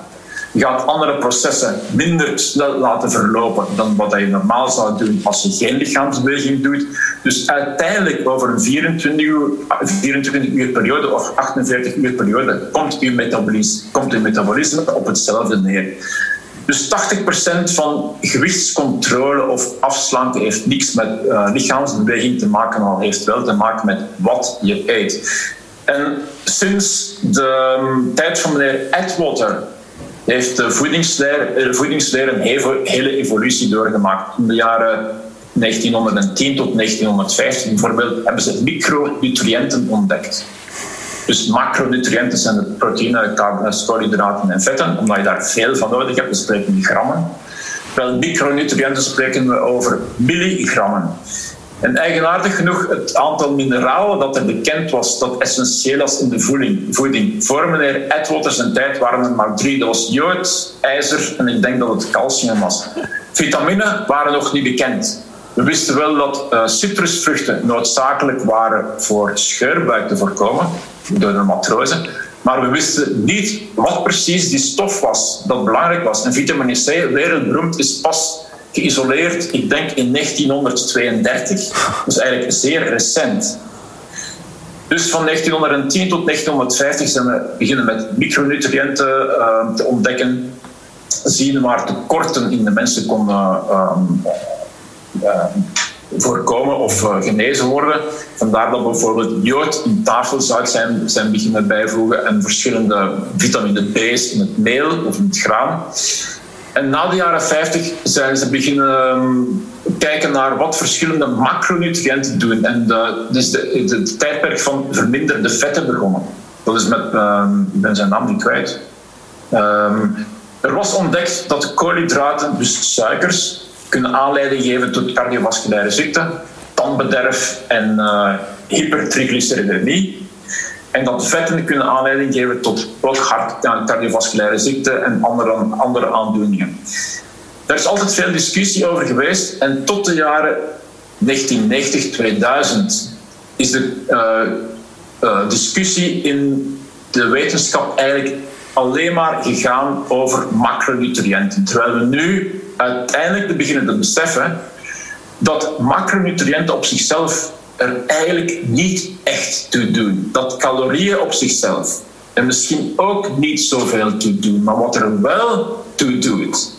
Gaat andere processen minder snel laten verlopen dan wat je normaal zou doen als je geen lichaamsbeweging doet. Dus uiteindelijk over een 24 uur, 24 uur periode of 48 uur periode komt je metabolisme, komt metabolisme op hetzelfde neer. Dus 80% van gewichtscontrole of afslanken heeft niks met uh, lichaamsbeweging te maken, maar heeft wel te maken met wat je eet. En sinds de um, tijd van meneer Atwater heeft de voedingsleer, een hele evolutie doorgemaakt. In de jaren 1910 tot 1915 bijvoorbeeld hebben ze micronutriënten ontdekt. Dus macronutriënten zijn de proteïne, koolhydraten en vetten, omdat je daar veel van nodig hebt. We spreken in grammen. Terwijl micronutriënten spreken we over milligrammen. En eigenaardig genoeg, het aantal mineralen dat er bekend was dat essentieel was in de voeding. Voor meneer Atwater zijn tijd waren er maar drie. Dat was jood, ijzer en ik denk dat het calcium was. Vitamine waren nog niet bekend. We wisten wel dat uh, citrusvruchten noodzakelijk waren voor scheurbuik te voorkomen door de matrozen. Maar we wisten niet wat precies die stof was dat belangrijk was. En vitamine C, wereldberoemd, is pas geïsoleerd, ik denk in 1932. Dus eigenlijk zeer recent. Dus van 1910 tot 1950 zijn we beginnen met micronutriënten uh, te ontdekken. Zien waar tekorten in de mensen konden uh, uh, voorkomen of uh, genezen worden. Vandaar dat bijvoorbeeld jood in tafelzout zijn, zijn beginnen bijvoegen en verschillende vitamine B's in het meel of in het graan. En na de jaren 50 zijn ze beginnen ehm, kijken naar wat verschillende macronutriënten doen. En de, dus het tijdperk van verminderde vetten begonnen. Dat is met, um, ik ben zijn naam niet kwijt. Um, er was ontdekt dat koolhydraten, dus suikers, kunnen aanleiding geven tot cardiovasculaire ziekte, tandbederf en uh, hypertriglyceridemie. En dat vetten kunnen aanleiding geven tot ook hart- cardiovasculaire ziekten en andere, andere aandoeningen. Er is altijd veel discussie over geweest en tot de jaren 1990, 2000 is de uh, discussie in de wetenschap eigenlijk alleen maar gegaan over macronutriënten. Terwijl we nu uiteindelijk beginnen te beseffen dat macronutriënten op zichzelf er eigenlijk niet echt toe doen. Dat calorieën op zichzelf er misschien ook niet zoveel toe doen. Maar wat er wel toe doet,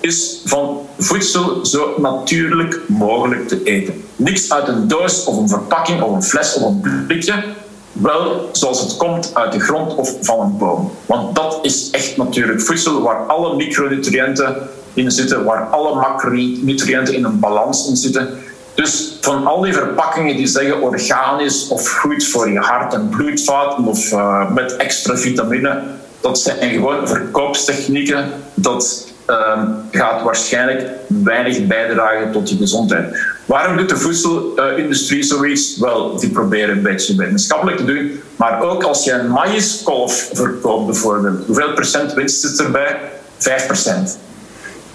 is van voedsel zo natuurlijk mogelijk te eten. Niks uit een doos of een verpakking of een fles of een blikje. Wel zoals het komt uit de grond of van een boom. Want dat is echt natuurlijk voedsel waar alle micronutriënten in zitten, waar alle macronutriënten in een balans in zitten. Dus van al die verpakkingen die zeggen organisch of goed voor je hart en bloedvaten of uh, met extra vitamine, dat zijn gewoon verkoopstechnieken. Dat uh, gaat waarschijnlijk weinig bijdragen tot je gezondheid. Waarom doet de voedselindustrie zoiets? Wel, die proberen een beetje wetenschappelijk te doen. Maar ook als je een maïskolf verkoopt bijvoorbeeld, hoeveel procent winst zit erbij? 5 procent.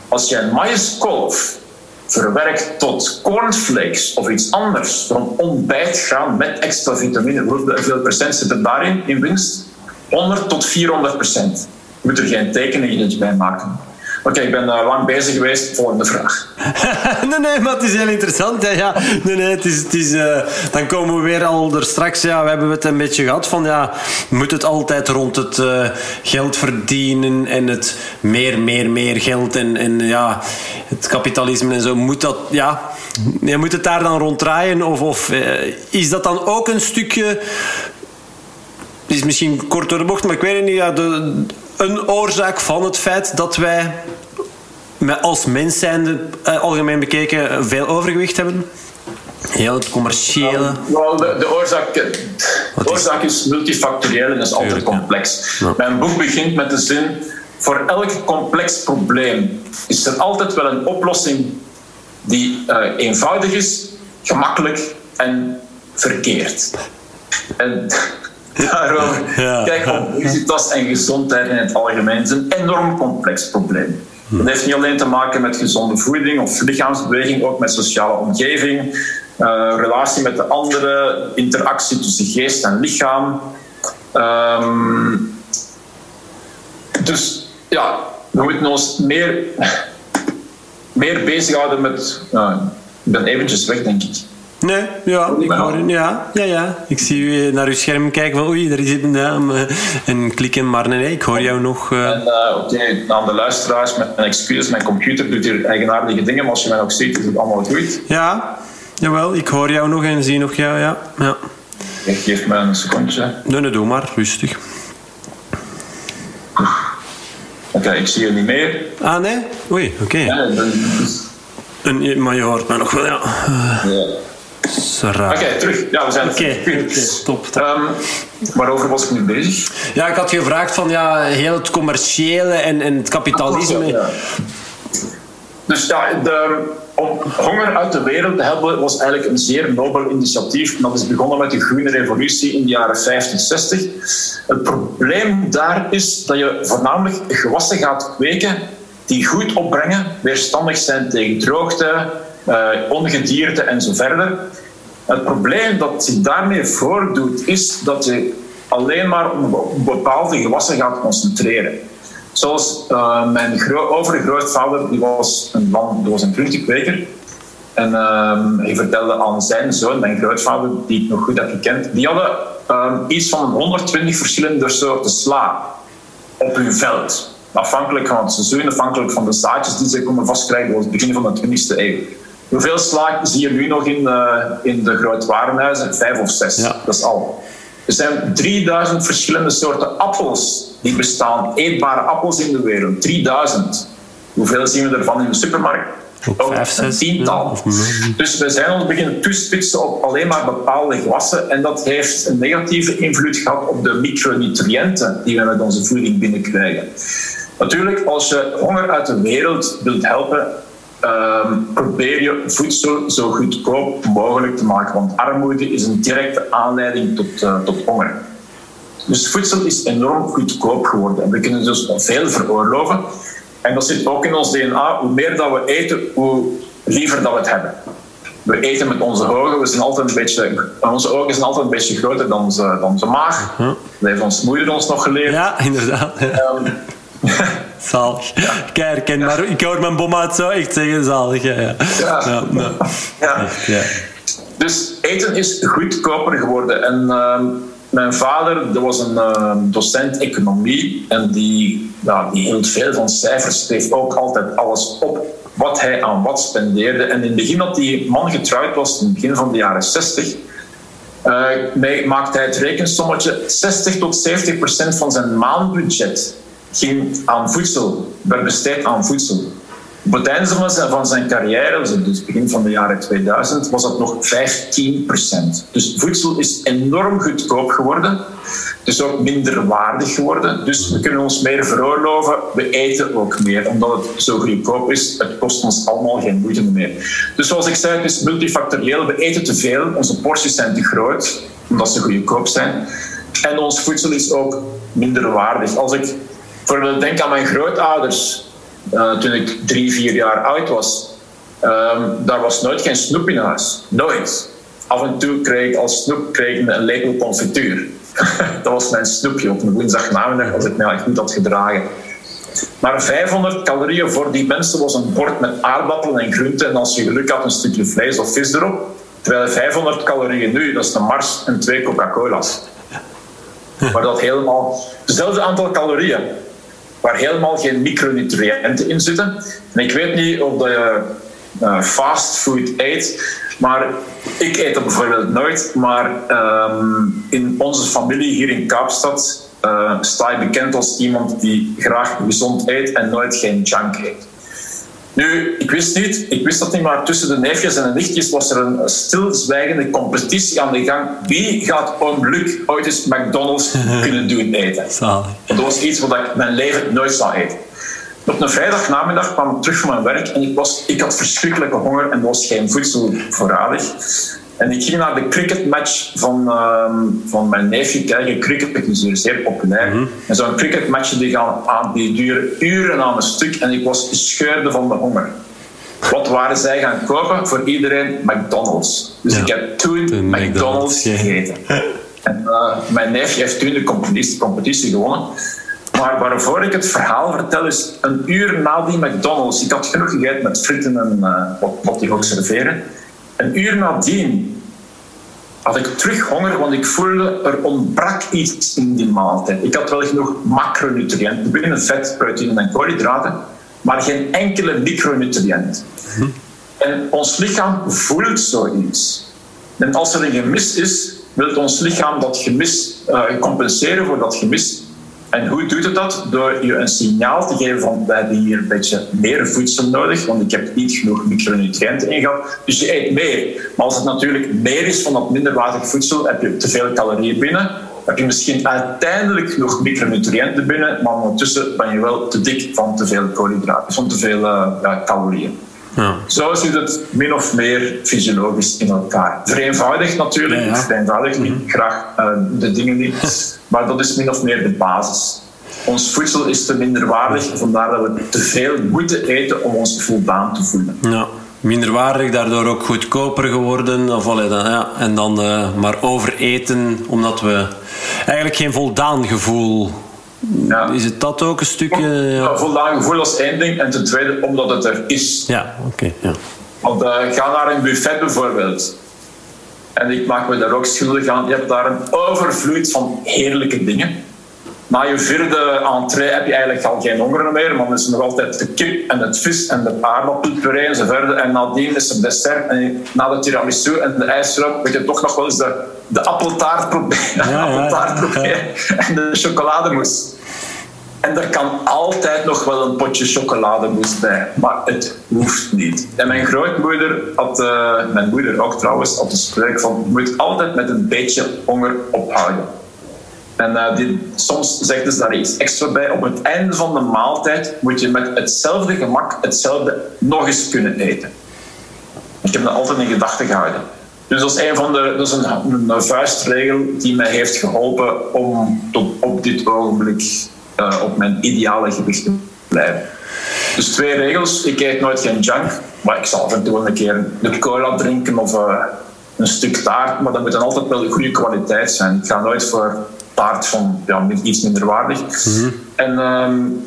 Als je een maïskolf verwerkt tot cornflakes of iets anders, van ontbijtgraan met extra vitamine, hoeveel procent zit er daarin in winst? 100 tot 400 procent. Je moet er geen tekeningen bij maken. Oké, ik ben uh, lang bezig geweest. Volgende vraag. nee, nee, maar het is heel interessant. Ja, ja. Nee, nee, het is, het is, uh, dan komen we weer al er straks. Ja, we hebben het een beetje gehad van ja, moet het altijd rond het uh, geld verdienen en het meer, meer, meer geld en, en ja, het kapitalisme en zo. Moet dat, ja, je moet het daar dan rond draaien? Of, of is dat dan ook een stukje. Is misschien kort door de bocht, maar ik weet niet. Ja, de, een oorzaak van het feit dat wij als mens zijnde, eh, algemeen bekeken, veel overgewicht hebben? Heel het commerciële. Well, de, de, oorzaak, de oorzaak is multifactorieel en is altijd complex. Mijn boek begint met de zin: voor elk complex probleem is er altijd wel een oplossing die uh, eenvoudig is, gemakkelijk en verkeerd. En daarover. Ja. Kijk, obesitas en gezondheid in het algemeen is een enorm complex probleem. Dat heeft niet alleen te maken met gezonde voeding of lichaamsbeweging, ook met sociale omgeving, uh, relatie met de anderen, interactie tussen geest en lichaam. Um, dus ja, we moeten ons meer, meer bezighouden met. Uh, ik ben eventjes weg, denk ik. Nee, ja, ik hoor ja, ja, ja. Ik zie u naar uw scherm kijken van oei, er is een naam. En klikken, maar nee, ik hoor jou nog. Uh... En uh, oké, okay, aan de luisteraars, met mijn excuses, mijn computer doet hier eigenaardige dingen, maar als je mij nog ziet, is het allemaal goed. Ja, jawel, ik hoor jou nog en zie nog jou, ja. ja. Ik geef me een secondje. Nee, nee, doe maar, rustig. Oké, okay, ik zie je niet meer. Ah, nee? Oei, oké. Okay. Ja, maar je hoort mij nog wel, ja. Ja. Oké, terug. Ja, we zijn Oké, okay, top. top. Um, waarover was ik nu bezig? Ja, ik had gevraagd van ja, heel het commerciële en, en het kapitalisme. ja. Dus ja, de, om honger uit de wereld te helpen was eigenlijk een zeer nobel initiatief. dat is begonnen met de groene revolutie in de jaren 50, 60. Het probleem daar is dat je voornamelijk gewassen gaat kweken die goed opbrengen, weerstandig zijn tegen droogte, ongedierte en zo verder. Het probleem dat zich daarmee voordoet, is dat je alleen maar op bepaalde gewassen gaat concentreren. Zoals uh, mijn overgrootvader, die was een man, die was een. En uh, hij vertelde aan zijn zoon, mijn grootvader, die ik nog goed heb gekend, die hadden uh, iets van 120 verschillende soorten sla op hun veld. Afhankelijk van het seizoen, afhankelijk van de zaadjes die ze konden vastkrijgen, was het begin van de 20e eeuw. Hoeveel sla zie je nu nog in, uh, in de grootwarenhuizen? Vijf of zes. Ja. Dat is al. Er zijn 3000 verschillende soorten appels die bestaan. Eetbare appels in de wereld. 3000. Hoeveel zien we ervan in de supermarkt? Ook vijf, een tiental. Dus we zijn ons beginnen toespitsen op alleen maar bepaalde gewassen. En dat heeft een negatieve invloed gehad op de micronutriënten die we met onze voeding binnenkrijgen. Natuurlijk, als je honger uit de wereld wilt helpen, um, probeer je voedsel zo goedkoop mogelijk te maken. Want armoede is een directe aanleiding tot, uh, tot honger. Dus voedsel is enorm goedkoop geworden. En we kunnen dus veel veroorloven. En dat zit ook in ons DNA. Hoe meer dat we eten, hoe liever dat we het hebben. We eten met onze ogen. We zijn altijd een beetje, onze ogen zijn altijd een beetje groter dan onze, dan onze maag. Dat heeft ons moeder ons nog geleerd. Ja, inderdaad. Um, zalig. Ja. Maar ik hoor mijn bom uit zo echt zeggen zalig. Ja, ja. ja. ja. ja. Dus eten is goedkoper geworden. En uh, mijn vader dat was een uh, docent economie en die, ja, die hield veel van cijfers, schreef ook altijd alles op wat hij aan wat spendeerde. En in het begin dat die man getrouwd was, in het begin van de jaren 60, uh, maakte hij het rekensommetje 60 tot 70 procent van zijn maandbudget ging aan voedsel, werd besteed aan voedsel. Op het einde van zijn carrière, dus het begin van de jaren 2000, was dat nog 15% Dus voedsel is enorm goedkoop geworden. Dus ook minder waardig geworden. Dus we kunnen ons meer veroorloven. We eten ook meer, omdat het zo goedkoop is. Het kost ons allemaal geen moeite meer. Dus zoals ik zei, het is multifactorieel. We eten te veel. Onze porties zijn te groot, omdat ze goedkoop zijn. En ons voedsel is ook minder waardig. Als ik bijvoorbeeld denk aan mijn grootouders uh, toen ik drie, vier jaar oud was, um, daar was nooit geen snoep in huis. Nooit. Af en toe kreeg ik als snoep een lepel confituur. dat was mijn snoepje op een woensdagnamiddag als ik mij echt niet had gedragen. Maar 500 calorieën voor die mensen was een bord met aardappelen en groenten en als je geluk had een stukje vlees of vis erop. Terwijl 500 calorieën nu, dat is een Mars en twee Coca-Cola's. Maar dat helemaal... Hetzelfde aantal calorieën waar helemaal geen micronutriënten in zitten. En ik weet niet of je uh, fastfood eet, maar ik eet dat bijvoorbeeld nooit. Maar ehm, in onze familie hier in Kaapstad uh, sta je bekend als iemand die graag gezond eet en nooit geen junk eet. Nu, ik wist niet, ik wist dat niet, maar tussen de neefjes en de nichtjes was er een stilzwijgende competitie aan de gang. Wie gaat Luc ooit eens McDonald's kunnen doen eten? Dat was iets wat ik mijn leven nooit zou eten. Op een vrijdagnamiddag kwam ik terug van mijn werk en ik, was, ik had verschrikkelijke honger en er was geen voedsel voorradig. En ik ging naar de cricketmatch van, uh, van mijn neefje kijken. Cricket is hier zeer populair. Mm En zo'n cricketmatch die, gaan aan, die duren uren aan een stuk. En ik was scheurde van de honger. Wat waren zij gaan kopen? Voor iedereen McDonald's. Dus ik heb toen McDonald's, gegeten. en uh, mijn neefje heeft toen de competitie, competitie gewonnen. Maar waarvoor ik het verhaal vertel is een uur na die McDonald's. Ik had genoeg gegeten met fritten en uh, wat, wat die ook serveren. Een uur nadien had ik terug honger, want ik voelde er ontbrak iets in die maaltijd. Ik had wel genoeg macronutriënten binnen, vet, proteïne en koolhydraten, maar geen enkele micronutriënt. Hm. En ons lichaam voelt zoiets. En als er een gemis is, wil ons lichaam dat gemis uh, compenseren voor dat gemis en hoe doet het dat? Door je een signaal te geven van wij hebben hier een beetje meer voedsel nodig, want ik heb niet genoeg micronutriënten in gehad. Dus je eet meer. Maar als het natuurlijk meer is van dat minderwaardig voedsel, heb je te veel calorieën binnen. Heb je misschien uiteindelijk nog micronutriënten binnen, maar ondertussen ben je wel te dik van te veel koolhydraten, van te veel ja, calorieën. Ja. Zo zit het min of meer fysiologisch in elkaar. Vereenvoudigd natuurlijk, ja, vereenvoudig niet mhm. graag uh, de dingen niet, maar dat is min of meer de basis. Ons voedsel is te minderwaardig, vandaar dat we te veel moeten eten om ons voldaan te voelen. Ja. Minderwaardig, daardoor ook goedkoper geworden. Of, allee, dan, ja, en dan uh, maar overeten, omdat we eigenlijk geen voldaan gevoel ja. Is het dat ook een stukje? Ja. Voldaan gevoel als één ding. En ten tweede, omdat het er is. Ja, oké. ja. Want uh, ga naar een buffet bijvoorbeeld. En ik maak me daar ook schuldig aan. Je hebt daar een overvloed van heerlijke dingen. Na je vierde entree heb je eigenlijk al geen honger meer, maar dan is er nog altijd de kip en het vis en de aardappelpuree enzovoort. En nadien is er dessert en na de tiramisu en de ijsrook moet je toch nog wel eens de, de appeltaart proberen, ja, appeltaart proberen en de chocolademousse. En er kan altijd nog wel een potje chocolademousse bij, maar het hoeft niet. En mijn grootmoeder had, uh, mijn moeder ook trouwens, had de spreuk van je moet altijd met een beetje honger ophouden. En uh, die, soms zegt ze daar iets extra bij. Op het einde van de maaltijd moet je met hetzelfde gemak hetzelfde nog eens kunnen eten. Ik heb dat altijd in gedachten gehouden. Dus dat is, een, van de, dat is een, vuistregel die mij heeft geholpen om tot op dit ogenblik uh, op mijn ideale gewicht te blijven. Dus twee regels. Ik eet nooit geen junk, maar ik zal af en toe een keer een cola drinken of uh, een stuk taart, maar dat moet dan altijd wel goede kwaliteit zijn. Ik ga nooit voor taart van ja, iets minder waardig. Mm -hmm. En um,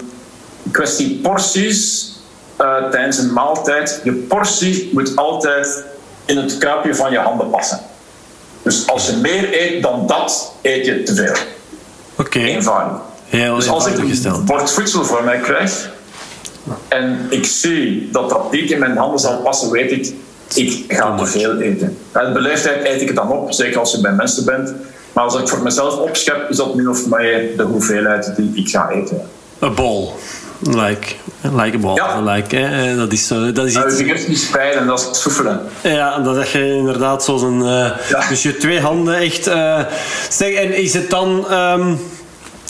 kwestie porties uh, tijdens een maaltijd. Je portie moet altijd in het kuipje van je handen passen. Dus als je meer eet dan dat, eet je te veel. Oké. Okay. Eenvoudig. Heel dus als ik een bord voedsel voor mij krijg en ik zie dat dat niet in mijn handen zal passen, weet ik, ik ga te veel eten. Uit beleefdheid eet ik het dan op, zeker als je bij mensen bent. Maar als ik voor mezelf opschep, is dat min of meer de hoeveelheid die ik ga eten. Een bol. Like, like a ball. Ja. Like, hè. Dat is, zo, dat is iets... Je niet spijlen, dat is soefelen. Ja, dat zeg je inderdaad zo'n... Uh, ja. Dus je twee handen echt... Uh, zeg, en is het dan... Um,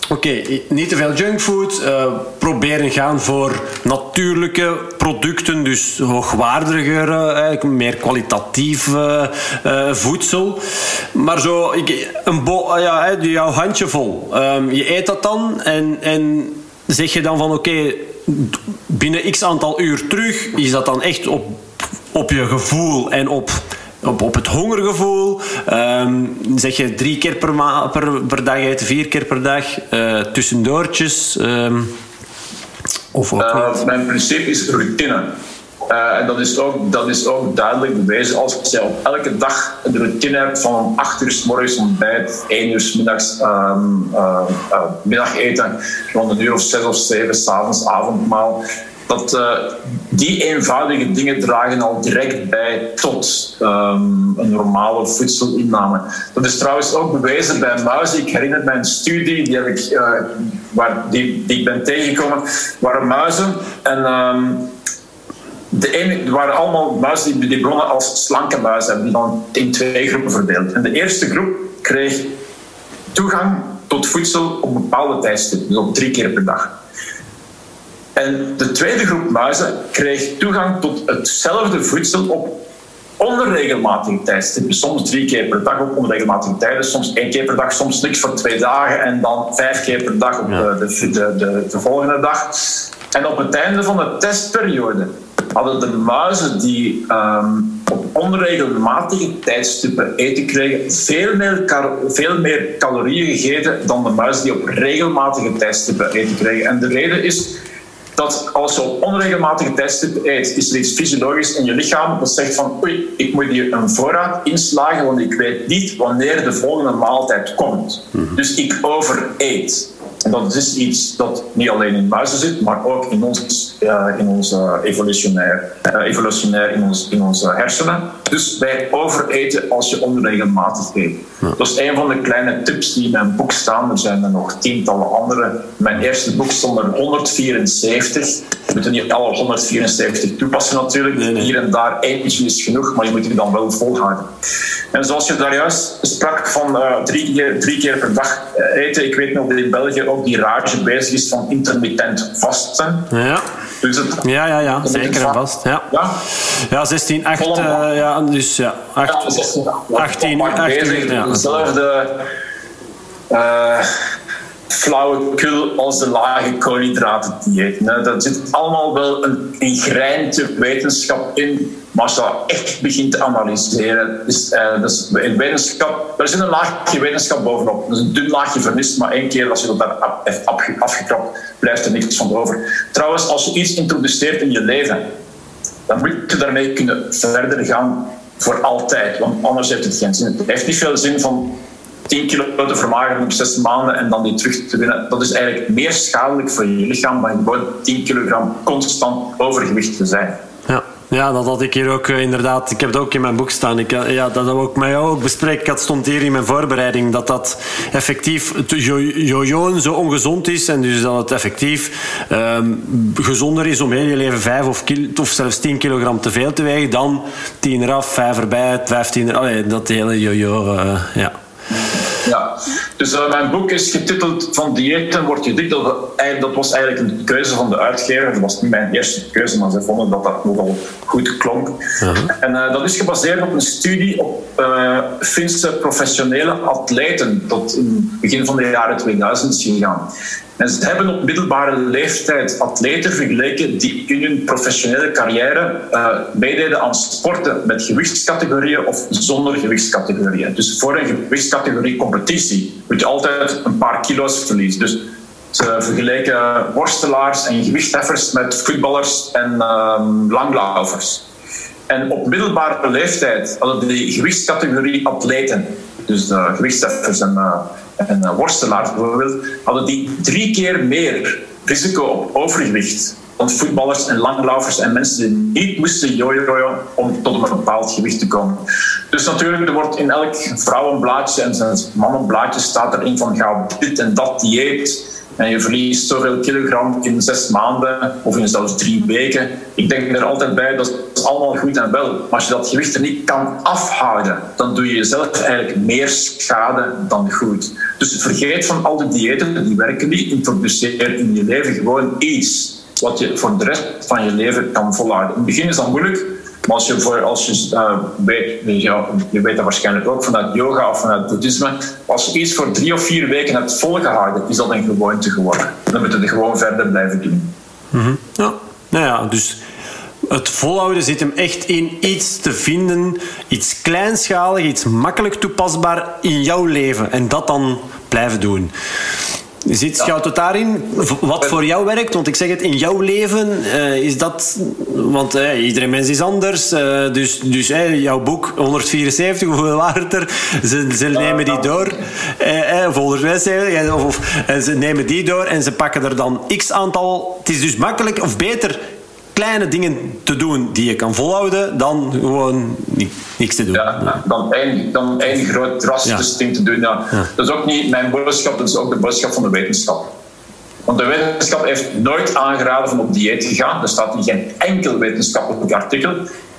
Oké, niet te veel junkfood. Uh, proberen gaan voor natuurlijke producten, dus hoogwaardiger, uh, meer kwalitatief uh, voedsel. Maar zo, ik, een jouw handje vol. Um, je eet dat dan en, en zeg je dan van oké, binnen x aantal uur terug, is dat dan echt op, op je gevoel en op op, op het hongergevoel. Um, zeg je drie keer per, per, per, dag eten, vier keer per dag, uh, tussendoortjes. Um, of ook uh, mijn principe is routine. Uh, en dat is, ook, dat is ook duidelijk bewezen als je op elke dag een routine hebt van 8 uur s morgens ontbijt, 1 uur s middags um, uh, uh, middageten, rond een uur of 6 of 7 s'avonds avondmaal dat uh, die eenvoudige dingen dragen al direct bij tot um, een normale voedselinname. Dat is trouwens ook bewezen bij muizen. Ik herinner me een studie die, ik, uh, waar, die, die ik ben tegengekomen, waren muizen en um, de ene, waren allemaal muizen die, die begonnen als slanke muizen, die dan in twee groepen verdeeld. En de eerste groep kreeg toegang tot voedsel op bepaalde tijdstippen, dus op drie keer per dag. En de tweede groep muizen kreeg toegang tot hetzelfde voedsel op onregelmatige tijdstippen. Soms drie keer per dag op onregelmatige tijden, soms één keer per dag, soms niks voor twee dagen en dan vijf keer per dag op de, de, de, de volgende dag. En op het einde van de testperiode hadden de muizen die um, op onregelmatige tijdstippen eten kregen, veel meer, veel meer calorieën gegeten dan de muizen die op regelmatige tijdstippen eten kregen. En de reden is dat als je op onregelmatige tijdstippen eet, is er iets fysiologisch in je lichaam dat zegt van oei, ik moet hier een voorraad inslagen, want ik weet niet wanneer de volgende maaltijd komt. Mhm. Dus ik overeet. En dat is iets dat niet alleen in muizen zit, maar ook in ons, uh, in ons evolutionair, uh, evolutionair in, ons, in onze hersenen. Dus wij overeten als je onregelmatig eet. Dat is een van de kleine tips die in mijn boek staan. Er zijn er nog tientallen andere. Mijn eerste boek stond er 174. We moeten niet alle 174 toepassen natuurlijk. Hier en daar eentje is genoeg, maar je moet die dan wel volhouden. En zoals je daar juist sprak van drie, keer, drie keer per dag eten. Ik weet nog dat in België ook die rage bezig is van intermittent vasten. Ja. Dus het, ja, ja, ja, zeker en vast. Ja, ja. ja 16, 8, uh, ja, dus ja, 8, ja, 16, 18, 18, ja. Dezelfde uh, flauwekul als de lage koolhydraten dieet. Dat zit allemaal wel een, een greintje wetenschap in maar als je dat echt begint te analyseren, is, uh, dus in wetenschap, er zit een laagje wetenschap bovenop. Dus een dun laagje vernis, maar één keer als je dat daar hebt afgekrapt, blijft er niks van over. Trouwens, als je iets introduceert in je leven, dan moet je daarmee kunnen verder gaan voor altijd. Want anders heeft het geen zin. Het heeft niet veel zin van 10 kilo te vermageren op 6 maanden en dan die terug te winnen. Dat is eigenlijk meer schadelijk voor je lichaam dan gewoon 10 kilogram constant overgewicht te zijn. Ja. Ja, dat had ik hier ook uh, inderdaad. Ik heb het ook in mijn boek staan. Ik, uh, ja, dat ook met jou ook bespreken. Het stond hier in mijn voorbereiding dat dat effectief jojoen zo ongezond is. En dus dat het effectief um, gezonder is om heel je leven 5 of, of zelfs 10 kilogram te veel te wegen dan 10 eraf, 5 erbij, 15 er. Allee, dat hele jojo. Uh, ja. 嗯第 Dus uh, mijn boek is getiteld Van diëten wordt je dik. Dat, dat, was eigenlijk een keuze van de uitgever. Dat was niet mijn eerste keuze, maar ze vonden dat dat nogal goed klonk. En uh, dat is gebaseerd op een studie op Finse professionele atleten. Het begin van de jaren 2000 is gegaan. En ze hebben op middelbare leeftijd atleten vergeleken die in hun professionele carrière uh, meededen aan sporten met gewichtscategorieën of zonder gewichtscategorieën. Dus voor een gewichtscategorie competitie moet je altijd een paar kilo's verliezen. Dus ze vergeleken worstelaars en gewichtheffers met voetballers en um, langlaufers. En op middelbare leeftijd hadden die gewichtscategorie atleten, dus de gewichtsheffers en uh, en uh, worstelaars bijvoorbeeld, hadden die drie keer meer risico op overgewicht voetballers en langlaufers en mensen die niet moesten jojoen om tot een bepaald gewicht te komen. Dus natuurlijk, er wordt in elk vrouwenblaadje en mannenblaadje staat erin van ga dit en dat dieet en je verliest zoveel kilogram in zes maanden of in zelfs drie weken. Ik denk er altijd bij, dat is allemaal goed en wel. Maar als je dat gewicht er niet kan afhouden, dan doe je jezelf eigenlijk meer schade dan goed. Dus vergeet van al die diëten, die werken niet. Introduceer in je leven gewoon iets wat je voor de rest van je leven kan volhouden. In het begin is dat moeilijk, maar als je, voor, als je uh, weet, je weet dat waarschijnlijk ook vanuit yoga of vanuit boeddhisme, als je iets voor drie of vier weken hebt volgehouden, is dat een gewoonte geworden. Dan moet je het gewoon verder blijven doen. Mm Ja, nou ja, dus het volhouden zit hem echt in iets te vinden, iets kleinschalig, iets makkelijk toepasbaar in jouw leven en dat dan blijven doen. Zit tot daarin? Wat voor jou werkt? Want ik zeg het, in jouw leven uh, is dat... Want uh, iedereen mens is anders. Uh, dus dus jouw boek, 174, hoeveel waren het er? Ze, ze nemen die door. of 175. Of, of, ze nemen die door en ze pakken er dan x aantal... Het is dus makkelijk of beter kleine dingen te doen die je kan volhouden, dan gewoon niks te doen. Ja, dan één, dan één groot drastisch ding te doen. Ja. Dat is ook niet mijn boodschap, dat is ook de boodschap van de wetenschap. Want de wetenschap heeft nooit aangeraden van op dieet te gaan. Er staat in geen enkel wetenschappelijk artikel.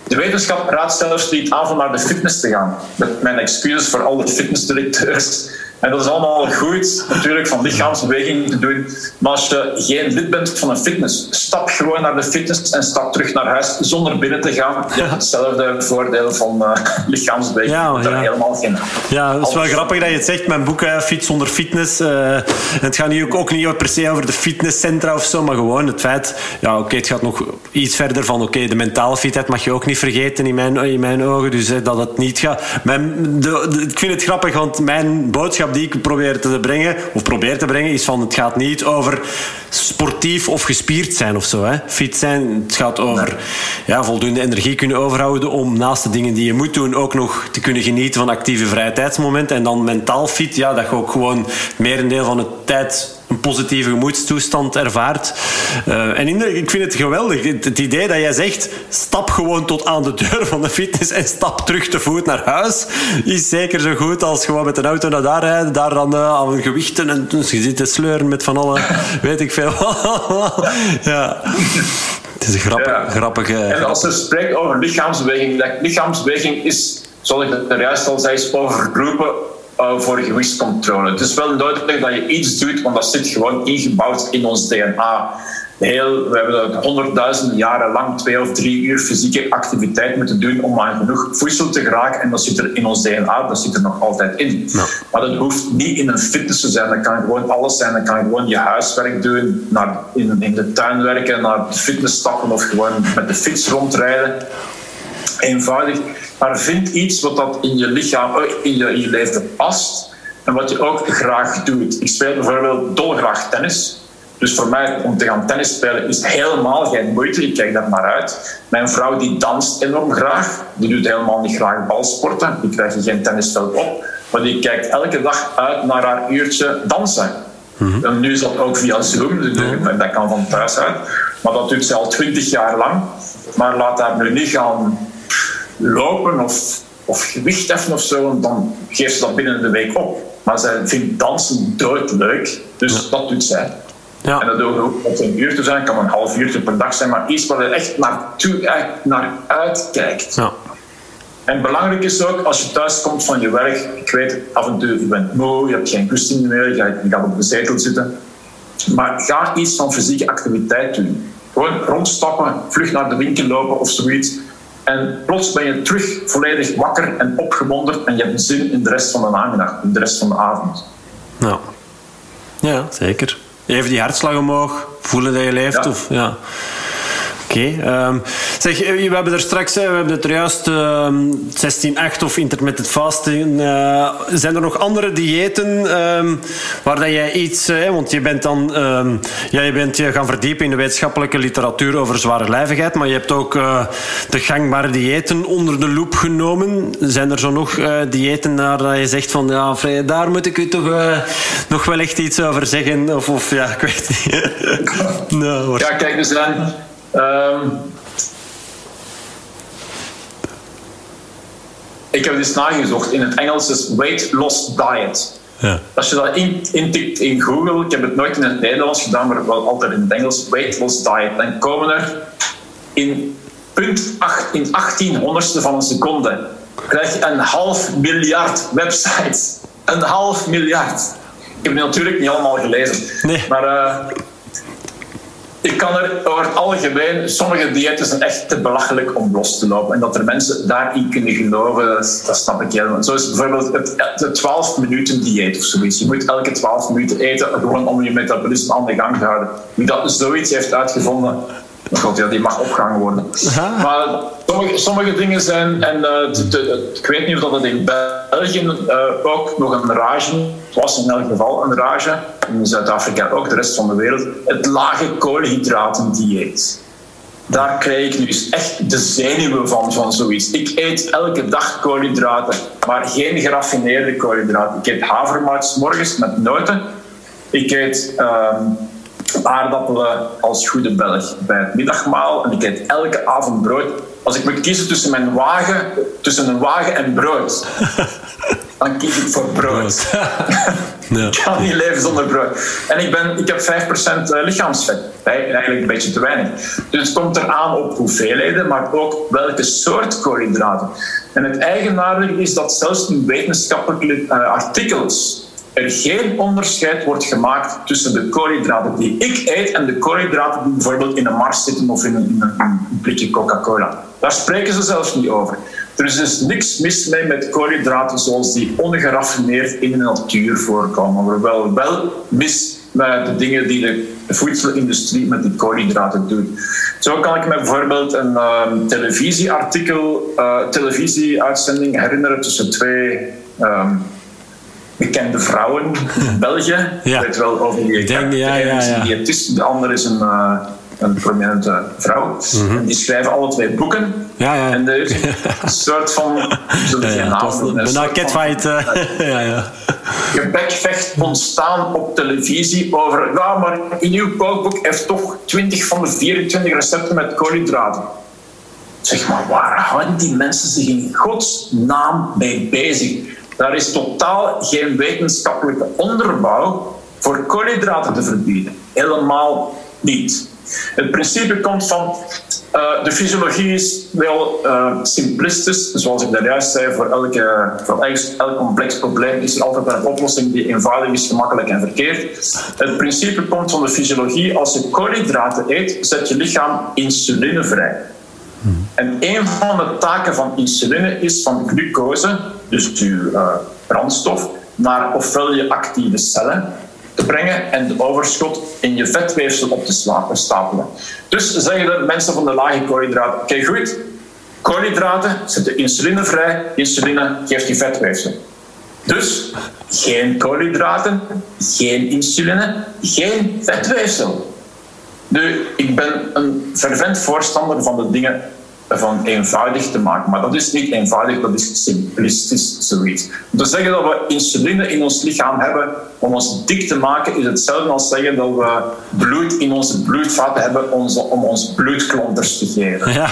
De wetenschap raadt zelfs niet aan om naar de fitness te gaan. Met mijn excuses voor alle fitnessdirecteurs en dat is allemaal goed, natuurlijk, van lichaamsbeweging te doen. Maar als je geen lid bent van een fitness, stap gewoon naar de fitness en stap terug naar huis zonder binnen te gaan. Je hebt hetzelfde voordeel van uh, lichaamsbeweging. Ja, ja. helemaal geen. Ja, het is wel grappig dat je het zegt. Mijn boek, Fit zonder fitness. Uh, het gaat nu ook, ook niet per se over de fitnesscentra of zo, maar gewoon het feit. Ja, oké, het gaat nog iets verder van. Oké, de mentale fitheid mag je ook niet vergeten in mijn, in mijn ogen. Dus dat het niet gaat. Mijn, de, ik vind het grappig, want mijn boodschap die ik probeer te brengen, of probeer te brengen, is van het gaat niet over sportief of gespierd zijn of zo. Hè. Fit zijn, het gaat over ja, voldoende energie kunnen overhouden om naast de dingen die je moet doen ook nog te kunnen genieten van actieve vrije tijdsmomenten. En dan mentaal fit, ja, dat je ook gewoon het merendeel van de tijd een positieve gemoedstoestand ervaart. Uh, en in ik vind het geweldig. Het, idee dat jij zegt, stap gewoon tot aan de deur van de fitness en stap terug te voet naar huis, is zeker zo goed als gewoon met een auto naar daar rijden, daar dan uh, aan gewichten en je zit te sleuren met van alle, weet ik veel. ja. Het is een grappig, ja. grappige... En als je spreekt over lichaamsbeweging, lichaamsbeweging is, zoals ik het juist al zei, overroepen uh, voor gewichtscontrole. Het is wel nodig dat je iets doet, want dat zit gewoon ingebouwd in ons DNA. Heel, we hebben honderdduizenden jaren lang twee of drie uur fysieke activiteit moeten doen om aan genoeg voedsel te geraken. En dat zit er in ons DNA, dat zit er nog altijd in. Maar dat hoeft niet in een fitness te zijn. Dat kan gewoon alles zijn. Dat kan gewoon je huiswerk doen, naar, in, in de tuin werken, naar de fitness stappen of gewoon met de fiets rondrijden. Eenvoudig. Maar vind iets wat dat in je lichaam, eh, in je, in je leven past en wat je ook graag doet. Ik speel bijvoorbeeld dolgraag tennis. Dus voor mij om te gaan tennis spelen is helemaal geen moeite. Ik kijk daar maar uit. Mijn vrouw die danst enorm graag. Die doet helemaal niet graag balsporten. Die krijgt geen tennisveld op. Maar die kijkt elke dag uit naar haar uurtje dansen. Mhm. En nu is dat ook via Zoom. Dus dat kan van thuis uit. Maar dat doet ze al twintig jaar lang. Maar laat haar nu niet gaan lopen of, of gewicht heffen of zo, dan geeft ze dat binnen de week op. Maar zij vindt dansen doodleuk, dus dat doet zij. Ja. En dat hoeft ook een uur te zijn, kan een half uur per dag zijn, maar iets waar je echt naartoe, echt naar uitkijkt. Ja. En belangrijk is ook, als je thuis komt van je werk, ik weet af en toe, je bent moe, je hebt geen goesting meer, je gaat op de zetel zitten. Maar ga iets van fysieke activiteit doen. Gewoon rondstappen, vlug naar de winkel lopen of zoiets. En plots ben je terug volledig wakker en opgewonden en je hebt zin in de rest van de namiddag, in de rest van de avond. Ja, ja zeker. Even die hartslag omhoog, voelen dat je leeft. Of, ja. Oké. Ehm, zeg, eh, we hebben er straks, we hebben het er juist uh, 16-8 of intermittent fasting. Uh, zijn er nog andere diëten um, waar dat jij iets... Uh, want je bent dan um, ja, je bent je gaan verdiepen in de wetenschappelijke literatuur over zware lijvigheid, maar je hebt ook de gangbare diëten onder de loep genomen. Zijn er zo nog diëten waar dat je zegt van ja, daar moet ik u toch nog wel echt iets over zeggen? Of, of ja, ik weet niet. no, ja, kijk, er zijn Um, ik heb dus nagezocht. In het Engels is weight loss diet. Ja. Als je dat intikt in Google, ik heb het nooit in het Nederlands gedaan, maar wel altijd in het Engels, weight loss diet, dan komen er in punt 8, in 1800ste van een seconde, krijg je een half miljard websites. Een half miljard. Ik heb natuurlijk niet allemaal gelezen. Nee. Maar uh, ik kan er over het algemeen, sommige diëten zijn echt te belachelijk om los te lopen. En dat er mensen daarin kunnen geloven, dat, snap ik helemaal. Zo is bijvoorbeeld het, 12 minuten dieet of zoiets. Je moet elke 12 minuten eten, gewoon om je metabolisme aan de gang te houden. Wie dat zoiets heeft uitgevonden, God, ja, die mag opgehangen worden. Maar sommige, sommige dingen zijn, en uh, ik weet niet of dat in België uh, ook nog een rage was, in elk geval een rage, in Zuid-Afrika ook, de rest van de wereld, het lage koolhydratendieet. Daar krijg ik nu echt de zenuwen van, van zoiets. Ik eet elke dag koolhydraten, maar geen geraffineerde koolhydraten. Ik eet havermout morgens met noten. Ik eet... Uh, aardappelen als goede Belg bij het middagmaal. En ik eet elke avond brood. Als ik moet kiezen tussen, mijn wagen, tussen een wagen en brood, dan kies ik voor brood. Ik kan niet leven zonder brood. En ik, ben, ik heb 5% eh, lichaamsvet. Eigenlijk een beetje te weinig. Dus het komt eraan op hoeveelheden, maar ook welke soort koolhydraten. En het eigenaardige is dat zelfs in wetenschappelijke uh, artikels er geen onderscheid wordt gemaakt tussen de koolhydraten die ik eet en de koolhydraten die bijvoorbeeld in een Mars zitten of in een, in een blikje Coca-Cola. Daar spreken ze zelfs niet over. Er is dus niks mis mee met koolhydraten zoals die ongeraffineerd in de natuur voorkomen, maar wel, wel mis met de dingen die de voedselindustrie met die koolhydraten doet. Zo kan ik me bijvoorbeeld een um, televisieartikel, uh, televisieuitzending herinneren tussen twee um, bekende vrouwen in België. Ja. weet wel over die denk, ja, ja, ja. diëtist, de andere is een, uh, een prominente vrouw. Mm en die schrijven alle twee boeken. Ja, ja. En er is een soort van... Zullen ja, ja, catfight. Uh, ja, ja. Gebekvecht ontstaan op televisie over... Ja, maar in uw kookboek heeft toch 20 van de 24 recepten met koolhydraten. Zeg maar, waar houden die mensen zich in godsnaam mee bezig? Daar is totaal geen wetenschappelijke onderbouw voor koolhydraten te verbieden. Helemaal niet. Het principe komt van uh, de fysiologie is wel uh, simplistisch, zoals ik juist zei. Voor, elke, voor elk, elk, complex probleem is er altijd een oplossing die eenvoudig is, gemakkelijk en verkeerd. Het principe komt van de fysiologie. Als je koolhydraten eet, zet je lichaam insuline vrij. En een van de taken van insuline is van glucose, dus uw uh, brandstof, naar ofwel je actieve cellen te brengen en de overschot in je vetweefsel op te stapelen. Dus zeggen de mensen van de lage koolhydraten: oké, goed, koolhydraten zetten insuline vrij, insuline geeft je vetweefsel. Dus geen koolhydraten, geen insuline, geen vetweefsel. Nu, ik ben een fervent voorstander van de dingen van eenvoudig te maken. Maar dat is niet eenvoudig, dat is simplistisch zoiets. Om te zeggen dat we insuline in ons lichaam hebben om ons dik te maken, is hetzelfde als zeggen dat we bloed in onze bloedvaten hebben om ons bloedklonters te geven. Ja.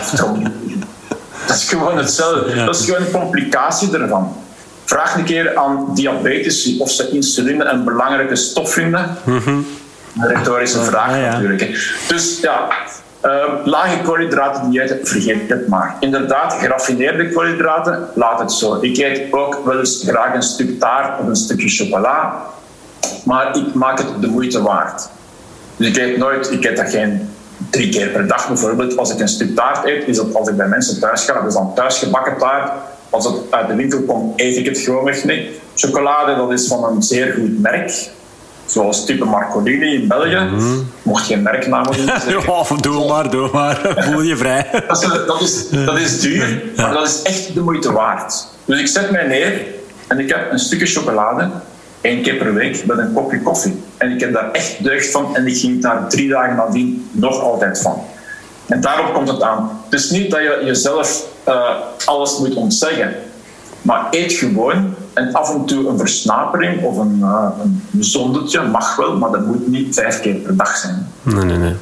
Dat is gewoon hetzelfde. Dat is gewoon een complicatie ervan. Vraag een keer aan diabetici of ze insuline een belangrijke stof vinden. Mm -hmm. Een retorische vraag natuurlijk. Dus ja, Uh, lage koolhydraten diëten, vergeet het maar. Inderdaad, geraffineerde koolhydraten, laat het zo. Ik eet ook wel eens graag een stuk taart of een stukje chocola, maar ik maak het de moeite waard. Dus ik eet nooit, ik eet dat geen drie keer per dag bijvoorbeeld. Als ik een stuk taart eet, is dat als ik bij mensen thuis ga, dat is dan thuisgebakken taart. Als het uit de winkel komt, eet ik het gewoon niet. Chocolade, dat is van een zeer goed merk. Zoals type Marcolini in België. Mm Mocht geen merknamen doen. ja, doe maar, doe maar. Voel je vrij. dat, is, dat, is, dat is duur, maar dat is echt de moeite waard. Dus ik zet mij neer en ik heb een stukje chocolade één keer per week met een kopje koffie. En ik heb daar echt deugd van en ik ging daar drie dagen nadien nog altijd van. En daarop komt het aan. Het is niet dat je jezelf uh, alles moet ontzeggen, maar eet gewoon en af en toe een versnapering of een, uh, een zondetje mag wel, maar dat moet niet vijf keer per dag zijn. Nee, nee, nee.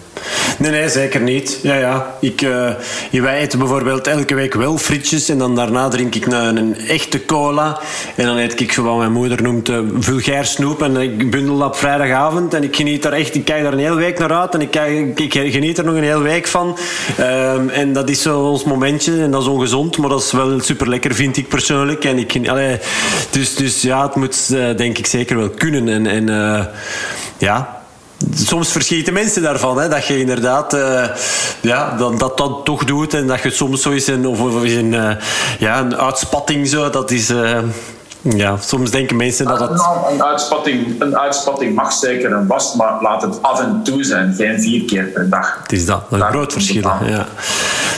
Nee, nee, zeker niet. Ja, ja. Ik, uh, wij eten bijvoorbeeld elke week wel frietjes en dan daarna drink ik een, een echte cola. En dan eet ik wat mijn moeder noemt uh, vulgair snoep. En ik bundel dat vrijdagavond en ik geniet daar echt, ik kijk daar een hele week naar uit en ik, kijk, ik geniet er nog een hele week van. Um, en dat is zo ons momentje en dat is ongezond, maar dat is wel super lekker, vind ik persoonlijk. En ik, allee, dus, dus ja, het moet uh, denk ik zeker wel kunnen. En, en ja, soms verschieten mensen daarvan. Hè, dat je inderdaad uh, ja, dat, dat dat toch doet. En dat je soms zo is een, of, een, uh, ja, een uitspatting zo. Dat is... Uh, ja, soms denken mensen dat het... Een, uitspatting, een uitspatting mag zeker en vast, maar laat het af en toe zijn. Geen vier keer per dag. Het is dat. Een groot verschil. Ja.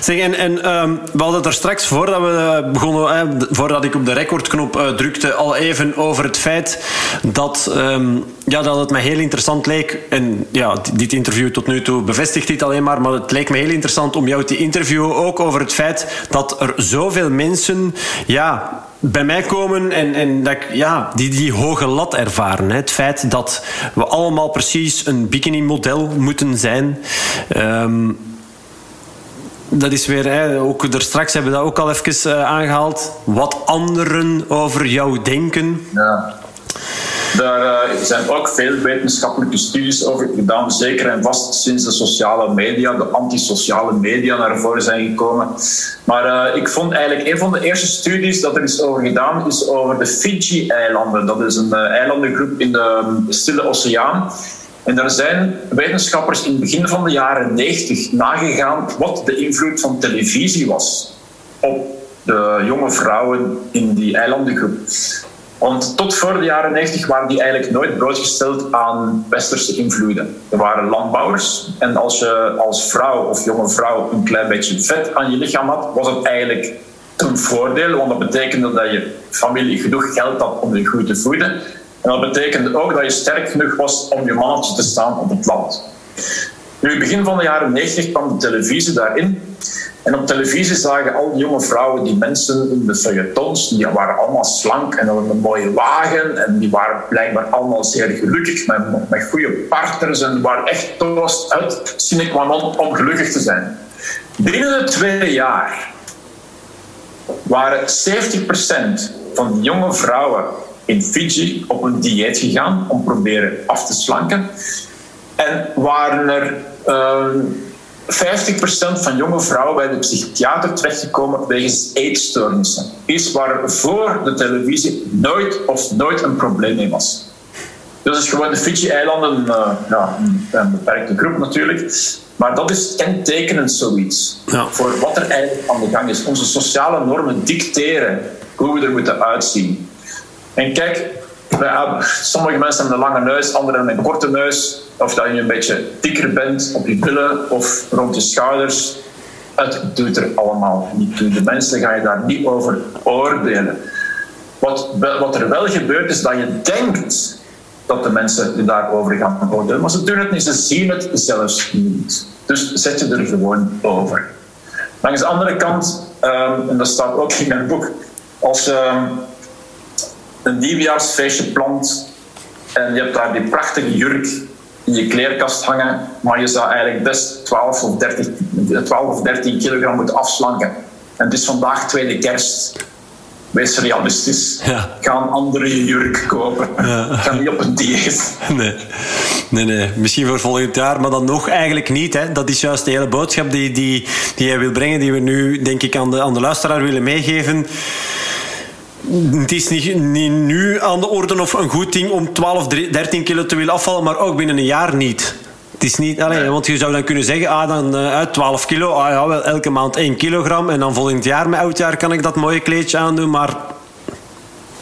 Zeg, en, en um, we hadden er straks, voordat we begonnen, eh, voordat ik op de recordknop uh, drukte, al even over het feit dat, um, ja, dat het me heel interessant leek. En ja, dit interview tot nu toe bevestigt dit alleen maar, maar het leek me heel interessant om jou te interviewen ook over het feit dat er zoveel mensen, ja bij mij komen en, en dat ja, die, die hoge lat ervaren. Hè. Het feit dat we allemaal precies een bikini-model moeten zijn. Um, dat is weer, hè, ook er straks hebben we dat ook al even uh, aangehaald. Wat anderen over jou denken. Ja. Daar uh, zijn ook veel wetenschappelijke studies over gedaan, zeker en vast sinds de sociale media, de antisociale media naar voren zijn gekomen. Maar uh, ik vond eigenlijk een van de eerste studies dat er is over gedaan, is over de Fiji-eilanden. Dat is een uh, eilandengroep in de Stille Oceaan. En daar zijn wetenschappers in het begin van de jaren 90 nagegaan wat de invloed van televisie was op de jonge vrouwen in die eilandengroep. Want tot voor de jaren 90 waren die eigenlijk nooit blootgesteld aan westerse invloeden. Er waren landbouwers en als je als vrouw of jonge vrouw een klein beetje vet aan je lichaam had, was het eigenlijk een voordeel, want dat betekende dat je familie genoeg geld had om je goed te voeden. En dat betekende ook dat je sterk genoeg was om je mannetje te staan op het land. Nu, begin van de jaren 90 kwam de televisie daarin. En op televisie zagen al die jonge vrouwen die mensen in de feuilletons, die waren allemaal slank en hadden een mooie wagen. En die waren blijkbaar allemaal zeer gelukkig met, met goede partners en waren echt toast uit sine qua non om gelukkig te zijn. Binnen de twee jaar waren 70% van die jonge vrouwen in Fiji op een dieet gegaan om proberen af te slanken. En waren er uh, 50% van jonge vrouwen bij de psychiater terechtgekomen wegens eetstoornissen. Iets waar voor de televisie nooit of nooit een probleem mee was. Dus het is gewoon de Fiji-eilanden, uh, ja, een beperkte groep natuurlijk. Maar dat is kentekenend zoiets. Ja. Voor wat er eigenlijk aan de gang is. Onze sociale normen dicteren hoe we er moeten uitzien. En kijk, sommige mensen hebben een lange neus, anderen hebben een korte neus. Of dat je een beetje dikker bent op je billen of rond je schouders. Het doet er allemaal niet toe. De mensen ga je daar niet over oordelen. Wat, wat er wel gebeurt is dat je denkt dat de mensen je daarover gaan oordelen. Maar ze doen het niet, ze zien het zelfs niet. Dus zet je er gewoon over. Langs de andere kant, um, en dat staat ook in mijn boek, als um, een nieuwjaarsfeestje plant en je hebt daar die prachtige jurk in je kleerkast hangen, maar je zou eigenlijk best 12 of 13, 12 of 13 kilogram moeten afslanken. En het is vandaag tweede kerst. wees realistisch. Ja. Ga een andere jurk kopen. Ja. Ga niet op een dieet. Nee. nee, nee. Misschien voor volgend jaar, maar dan nog eigenlijk niet. Hè. Dat is juist de hele boodschap die, die, die jij wil brengen, die we nu, denk ik, aan de, aan de luisteraar willen meegeven het is niet, niet, nu aan de orde of een goed ding om 12, 13 kilo te willen afvallen, maar ook binnen een jaar niet. Het is niet, allez, want je zou dan kunnen zeggen, ah, dan uh, uit 12 kilo, ah ja, wel elke maand 1 kilogram en dan volgend jaar, met oudjaar, kan ik dat mooie kleedje aandoen, maar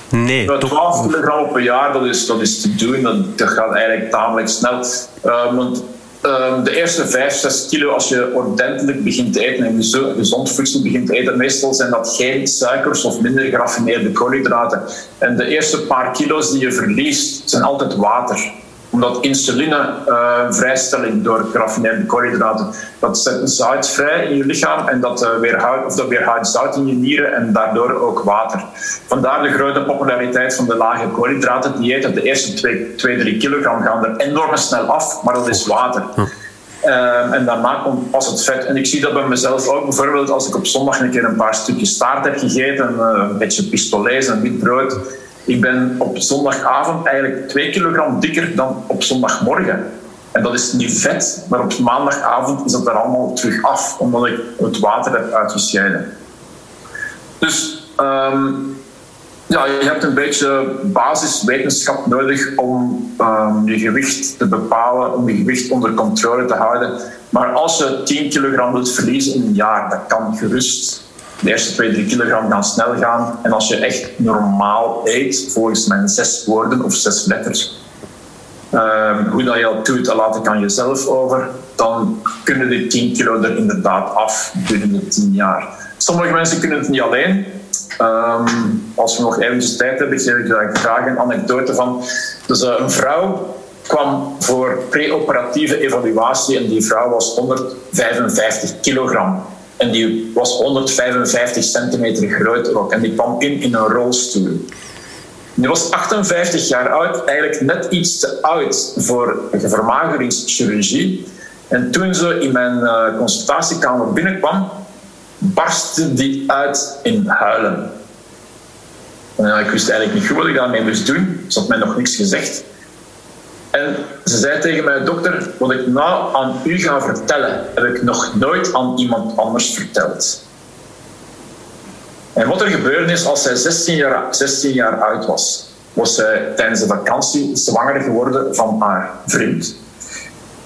nee. 12 kilogram op een jaar, dat is, dat is te doen, dat, dat gaat eigenlijk tamelijk snel. Uh, want Ehm, de eerste 5, 6 kilo, als je ordentelijk begint te eten en gezond voedsel begint te eten, meestal zijn dat geen suikers of minder geraffineerde koolhydraten. En de eerste paar kilo's die je verliest, zijn altijd water omdat insuline-vrijstelling uh, door geraffineerde koolhydraten, dat zet zout vrij in je lichaam en dat, uh, weerhoudt, of dat weerhoudt zout in je nieren en daardoor ook water. Vandaar de grote populariteit van de lage koolhydraten dieet. De eerste 2, 3 kilogram gaan er enorm snel af, maar dat is water. Uh, en daarna komt pas het vet. En ik zie dat bij mezelf ook. Bijvoorbeeld als ik op zondag een keer een paar stukjes staart heb gegeten, uh, een beetje pistolet en wit brood, ik ben op zondagavond eigenlijk 2 kilogram dikker dan op zondagmorgen. En dat is niet vet, maar op maandagavond is dat er allemaal terug af, omdat ik het water heb uitgescheiden. Dus ehm, ja, je hebt een beetje basiswetenschap nodig om um, je gewicht te bepalen, om je gewicht onder controle te houden. Maar als je 10 kilogram wilt verliezen in een jaar, dat kan gerust de eerste 2, 3 kilogram gaan snel gaan. En als je echt normaal eet, volgens mijn zes woorden of zes letters, um, hoe dat je dat doet, dat laat ik aan jezelf over, dan kunnen die 10 kilo er inderdaad af binnen de 10 jaar. Sommige mensen kunnen het niet alleen. Um, als we nog eventjes tijd hebben, geef ik daar graag een anekdote van. Dus uh, een vrouw kwam voor pre-operatieve evaluatie en die vrouw was 155 kilogram. En die was 155 centimeter groot ook. En die kwam in in een rolstoel. Die was 58 jaar oud, eigenlijk net iets te oud voor vermageringschirurgie. En toen ze in mijn uh, consultatiekamer binnenkwam, barstte die uit in huilen. En, ik wist eigenlijk niet goed wat ik daarmee moest doen. Ze had mij nog niks gezegd. En ze zei tegen mij, dokter, wat ik nou aan u ga vertellen, heb ik nog nooit aan iemand anders verteld. En wat er gebeurde is, als zij 16 jaar, 16 jaar oud was, was zij tijdens de vakantie zwanger geworden van haar vriend.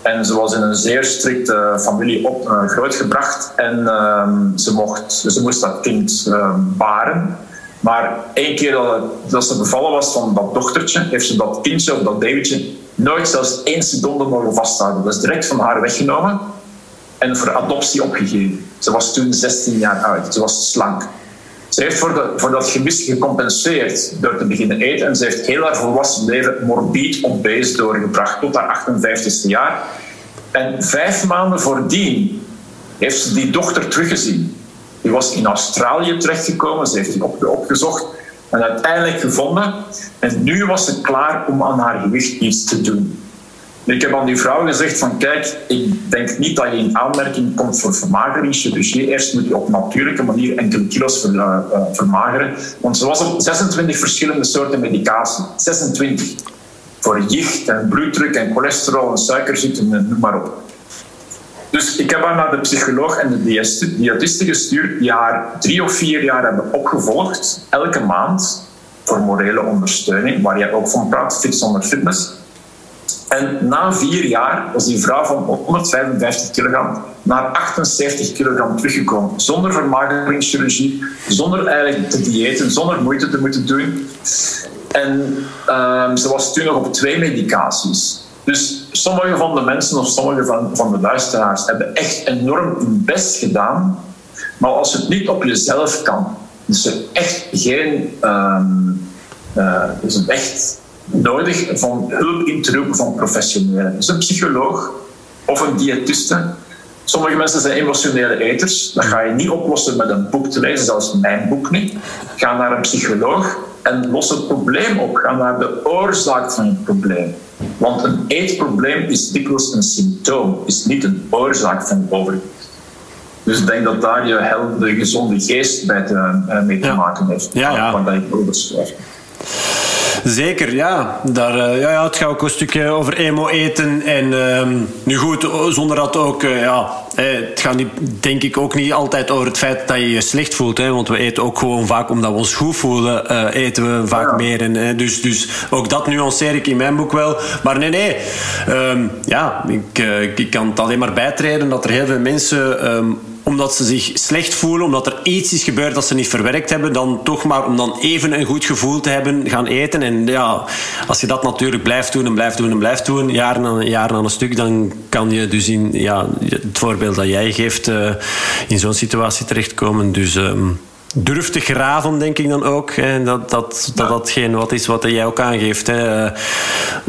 En ze was in een zeer strikte familie op, uh, grootgebracht en uh, ze, mocht, ze moest dat kind uh, baren. Maar één keer dat, dat, ze bevallen was van dat dochtertje, heeft ze dat kindje of dat babytje nooit zelfs één seconde mogen vasthouden. Dat is direct van haar weggenomen en voor adoptie opgegeven. Ze was toen 16 jaar oud. Ze was slank. Ze heeft voor, voor dat gemis gecompenseerd door te beginnen eten. En ze heeft heel haar volwassen leven morbid obese doorgebracht tot haar 58ste jaar. En vijf maanden voordien heeft ze die dochter teruggezien. Die was in Australië terechtgekomen. Ze heeft die op, opgezocht en uiteindelijk gevonden. En nu was ze klaar om aan haar gewicht iets te doen. Ik heb aan die vrouw gezegd van kijk, ik denk niet dat je in aanmerking komt voor vermageringschirurgie. Eerst moet je op natuurlijke manier enkele kilo's ver, uh, vermageren. Want ze was op 26 verschillende soorten medicatie. 26. Voor jicht en bloeddruk en cholesterol en suikerziekte, noem maar op. Dus ik heb haar naar de psycholoog en de diëtiste gestuurd die haar drie of vier jaar hebben opgevolgd, elke maand, voor morele ondersteuning, waar jij ook van praat, Fit zonder fitness. En na vier jaar was die vrouw van 155 kilogram naar 78 kilogram teruggekomen. Zonder vermageringschirurgie, zonder eigenlijk te diëten, zonder moeite te moeten doen. En um, ze was toen nog op twee medicaties. Dus sommige van de mensen of sommige van, van de luisteraars hebben echt enorm hun best gedaan. Maar als het niet op jezelf kan, is er echt geen. Um, uh, is het echt nodig van hulp in te roepen van professionelen. Dus een psycholoog of een diëtiste. Sommige mensen zijn emotionele eters. Dat ga je niet oplossen met een boek te lezen, zelfs mijn boek niet. Ga naar een psycholoog en los het probleem op. Ga naar de oorzaak van het probleem. Want een eetprobleem is dikwijls een symptoom, is niet een oorzaak van overgewicht. Dus ik denk dat daar je helder, gezonde geest bij te, mee te maken heeft. Ja, ja. Waar dat ik over. Zeker, ja. Daar, uh, ja, ja. Het gaat ook een stukje over emo eten. En uh, nu goed, zonder dat ook... Uh, ja, het gaat niet, denk ik ook niet altijd over het feit dat je je slecht voelt. Hè, want we eten ook gewoon vaak omdat we ons goed voelen. Uh, eten we vaak ja. meer. En, dus, dus ook dat nuanceer ik in mijn boek wel. Maar nee, nee. Um, ja, ik, ik kan het alleen maar bijtreden dat er heel veel mensen... Um, omdat ze zich slecht voelen, omdat er iets is gebeurd dat ze niet verwerkt hebben, dan toch maar om dan even een goed gevoel te hebben gaan eten. En ja, als je dat natuurlijk blijft doen en blijft doen en blijft doen, jaren aan, jaren aan een stuk, dan kan je dus in ja, het voorbeeld dat jij geeft uh, in zo'n situatie terechtkomen. Dus... Um, durf te graven, denk ik dan ook. Hè. Dat, dat, dat datgene wat is wat jij ook aangeeft. Hè.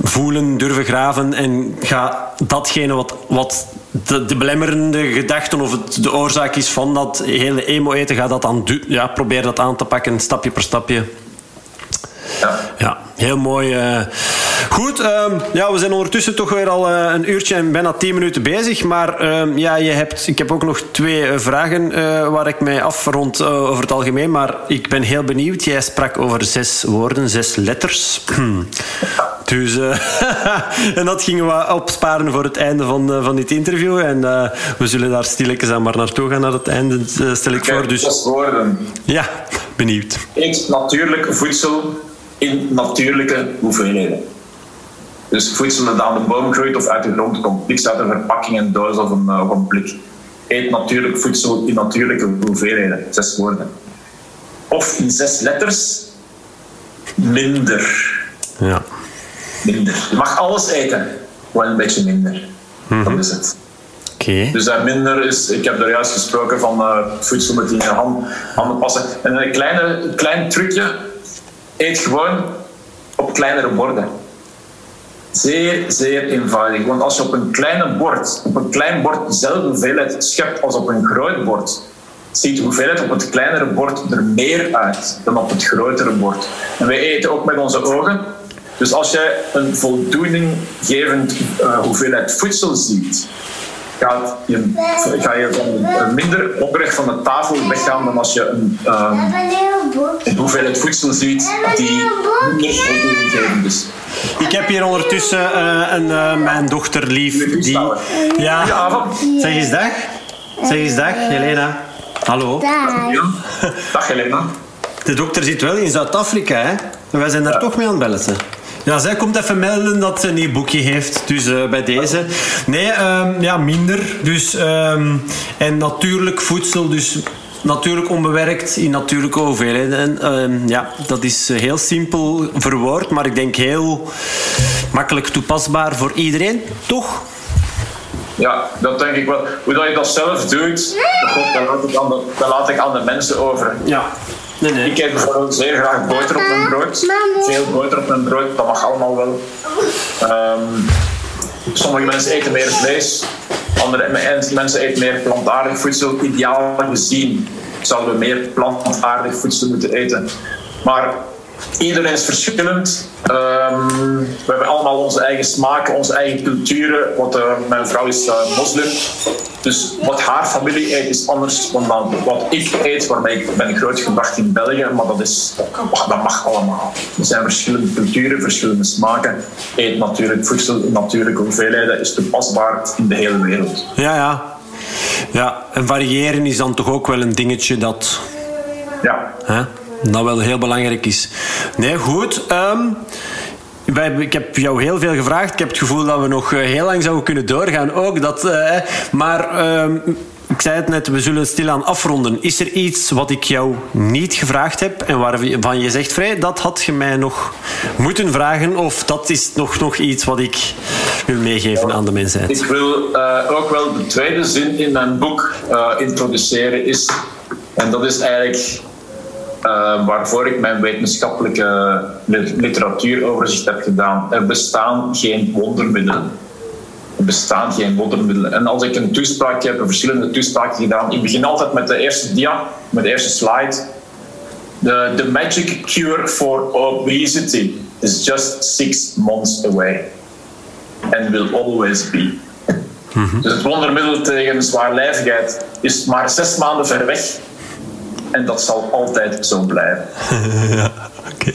Voelen, durven graven en ga datgene wat, wat de, de belemmerende gedachten of het, de oorzaak is van dat hele emo-eten, ga dat dan ja, probeer dat aan te pakken, stapje per stapje. Ja. ja, heel mooi. Uh, goed, um, ja, we zijn ondertussen toch weer al uh, een uurtje en bijna tien minuten bezig. Maar um, ja, je hebt, ik heb ook nog twee uh, vragen waar ik mij afrond over het algemeen. Maar ik ben heel benieuwd. Jij sprak over zes woorden, zes letters. dus, en dat gingen we opsparen voor het einde van, van dit interview. En we zullen daar stilletjes aan maar naartoe gaan naar het einde, stel ik voor. Dus, zes woorden. Ja, benieuwd. Eet natuurlijk voedsel in natuurlijke hoeveelheden. Dus voedsel dat aan de boom groeit of uit de grond komt. Niks uit een verpakking, een doos of een, of een blik. Eet natuurlijk voedsel in natuurlijke hoeveelheden. Zes woorden. Of in zes letters. Minder. Ja. Minder. Je mag alles eten. Gewoon een beetje minder. Mm -hmm. Dat is het. Okay. Dus daar minder is, ik heb er juist gesproken van uh, voedsel met in je hand, handen passen. En een kleine, klein trucje eet gewoon op kleinere borden. Zeer, zeer eenvoudig. Want als je op een kleine bord, op een klein bord dezelfde hoeveelheid schept als op een groot bord, ziet de hoeveelheid op het kleinere bord er meer uit dan op het grotere bord. En wij eten ook met onze ogen. Dus als je een voldoeninggevend uh, hoeveelheid voedsel ziet, gaat je, ga je van minder hongerig van de tafel weggaan dan als je een, um, een hoeveelheid voedsel ziet die minder voldoeninggevend is. Ik heb hier ondertussen uh, een, uh, mijn dochter lief. Die, ja, zeg eens dag. Zeg eens dag, Helena. Hallo. Dag. Dag, Helena. De dokter zit wel in Zuid-Afrika, hè? Wij zijn daar ja. toch mee aan het bellen. Ja, zij komt even melden dat ze een nieuw boekje heeft. Dus uh, bij deze. Nee, um, ja, minder. Dus, um, en natuurlijk voedsel. Dus natuurlijk onbewerkt in natuurlijke hoeveelheden. En, uh, ja, dat is heel simpel verwoord, maar ik denk heel makkelijk toepasbaar voor iedereen, toch? Ja, dat denk ik wel. Hoe dat je dat zelf doet, dat laat ik aan de, dat laat ik aan de mensen over. Ja. Nee, nee. Ik eet bijvoorbeeld zeer graag boter op mijn brood. Veel boter op mijn brood, dat mag allemaal wel. Um, sommige mensen eten meer vlees, andere mensen eten meer plantaardig voedsel. Ideaal gezien zouden we meer plantaardig voedsel moeten eten. Maar iedereen is verschillend. Um, we hebben allemaal onze eigen smaken, onze eigen culturen. Want uh, mijn vrouw is uh, moslim. Dus wat haar familie eet is anders dan wat ik eet. Waarmee ik ben grootgebracht in België. Maar dat, is, dat mag allemaal. Er zijn verschillende culturen, verschillende smaken. Eet natuurlijk voedsel in natuurlijke hoeveelheden is toepasbaar in de hele wereld. Ja, ja. Ja, en variëren is dan toch ook wel een dingetje dat... Ja. Dat wel heel belangrijk is. Nee, goed. Um, wij, ik heb jou heel veel gevraagd. Ik heb het gevoel dat we nog heel lang zouden kunnen doorgaan. Ook dat, uh, maar um, ik zei het net, we zullen stilaan afronden. Is er iets wat ik jou niet gevraagd heb en waarvan je zegt, vrij, dat had je mij nog moeten vragen? Of dat is nog, nog iets wat ik wil meegeven aan de mensheid? Ik wil uh, ook wel de tweede zin in mijn boek introduceren. Is, en dat is eigenlijk uh, waarvoor ik mijn wetenschappelijke literatuuroverzicht heb gedaan. Er bestaan geen wondermiddelen. Er bestaan geen wondermiddelen. En als ik een toespraak heb, verschillende toespraken gedaan, ik begin altijd met de eerste dia, met de eerste slide. The, the magic cure for obesity is just six months away and will always be. Mhm. Dus het wondermiddel tegen zwaarlijvigheid is maar zes maanden ver weg. En dat zal altijd zo blijven. ja, oké.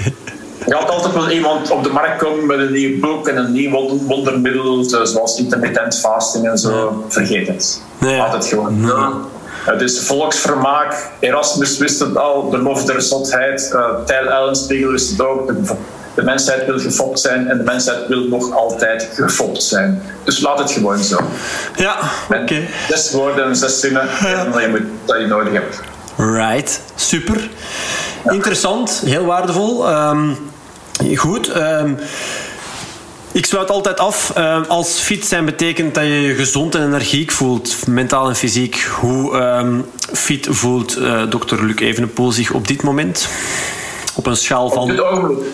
Er gaat altijd wel iemand op de markt komen met een nieuw boek en een nieuw wondermiddel, zoals intermittent fasting en zo. Vergeet het. Nee. Laat het gewoon. Ja. Het is volksvermaak. Erasmus wist het al. De lof der zotheid. Uh, Tijl Ellenspiegel wist het ook. De, mensheid wil gefopt zijn en de mensheid wil nog altijd gefopt zijn. Dus laat het gewoon zo. Ja, oké. Zes woorden en zes zinnen ja. je moet, dat je nodig hebt. Right, super. Interessant, heel waardevol. Um, goed. Um, ik sluit altijd af. Uh, als fit zijn betekent dat je je gezond en energiek voelt, mentaal en fysiek. Hoe um, fit voelt uh, dokter Luc Evenepoel zich op dit moment? Op een schaal van.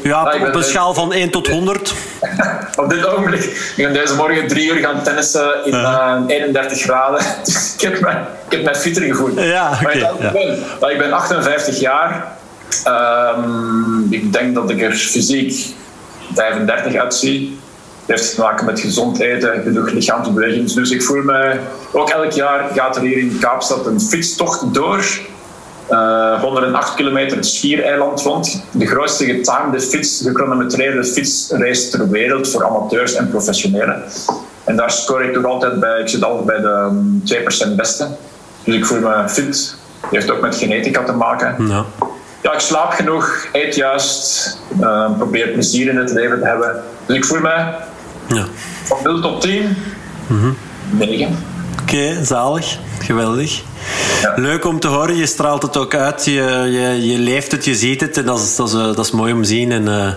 Ja, op, een schaal van 1 tot 100. op dit ogenblik. Ik ben deze morgen drie uur gaan tennissen in uh, 31 graden. Dus ik heb mij, ik heb mij fitter gevoeld. Ja, okay, maar ik, ben, ik ben 58 jaar. Um, ik denk dat ik er fysiek 35 uitzie heeft te maken met gezond eten, genoeg lichaamsbeweging. Dus ik voel me, ook elk jaar gaat er hier in Kaapstad een fietstocht door. Uh, 108 kilometer het Schiereiland rond. De grootste getimede fiets, gechronometreerde fietsrace ter wereld voor amateurs en professionelen. En daar score ik toch altijd bij, ik zit altijd bij de 2% beste. Dus ik voel me fit. Dat heeft ook met genetica te maken. Ja. Ja, ik slaap genoeg, eet juist, uh, probeer plezier in het leven te hebben. Dus ik voel me ja. Van 0 tot 10? Mm 9. Oké, zalig. Geweldig. Leuk om te horen. Je straalt het ook uit. Je, je, je leeft het, je ziet het. En dat is, dat is, dat is mooi om te zien. En, uh,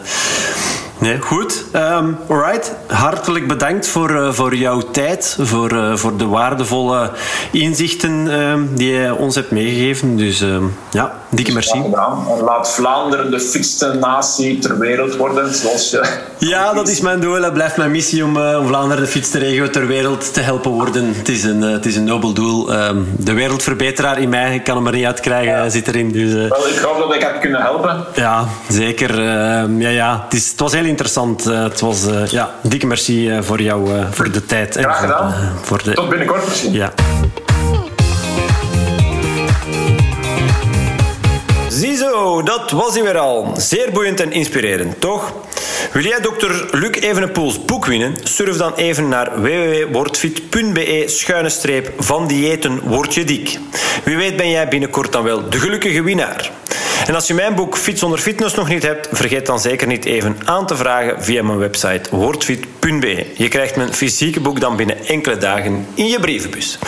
Nee, goed. Um, alright. Hartelijk bedankt voor, uh, voor jouw tijd, voor, uh, voor de waardevolle inzichten uh, die je ons hebt meegegeven. Dus ja, dikke merci. En laat Vlaanderen de fitste natie ter wereld worden, zoals je... Ja, dat is mijn doel. Dat blijft mijn missie om, om Vlaanderen de fitste regio ter wereld te helpen worden. Het is een, het is een nobel doel. De wereldverbeteraar in mij, ik kan hem er niet uitkrijgen, zit erin. Dus, Wel, ik hoop dat ik heb kunnen helpen. Ja, zeker. Ehm, ja, ja. Het, is, het was heel interessant. Uh, het was, uh, ja, dikke merci uh, voor jou, voor de tijd. Graag gedaan. voor de... Tot binnenkort misschien. Ja. Dat was hij weer al. Zeer boeiend en inspirerend, toch? Wil jij dokter Luc Evenepoels boek winnen? Surf dan even naar www.wordfit.be schuine streep van diëten word je dik. Wie weet ben jij binnenkort dan wel de gelukkige winnaar. En als je mijn boek Fit zonder fitness nog niet hebt, vergeet dan zeker niet even aan te vragen via mijn website wordfit.be. Je krijgt mijn fysieke boek dan binnen enkele dagen in je brievenbus.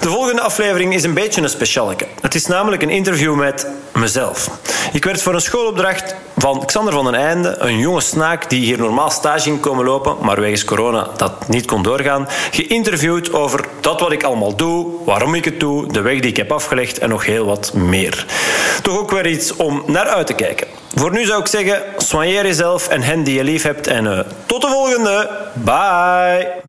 De volgende aflevering is een beetje een specialeke. Het is namelijk een interview met mezelf. Ik werd voor een schoolopdracht van Xander van den Einde, een jonge snaak die hier normaal stage ging komen lopen, maar wegens corona dat niet kon doorgaan, geïnterviewd over dat wat ik allemaal doe, waarom ik het doe, de weg die ik heb afgelegd en nog heel wat meer. Toch ook weer iets om naar uit te kijken. Voor nu zou ik zeggen, soigneer jezelf en hen die je lief hebt en uh, tot de volgende. Bye!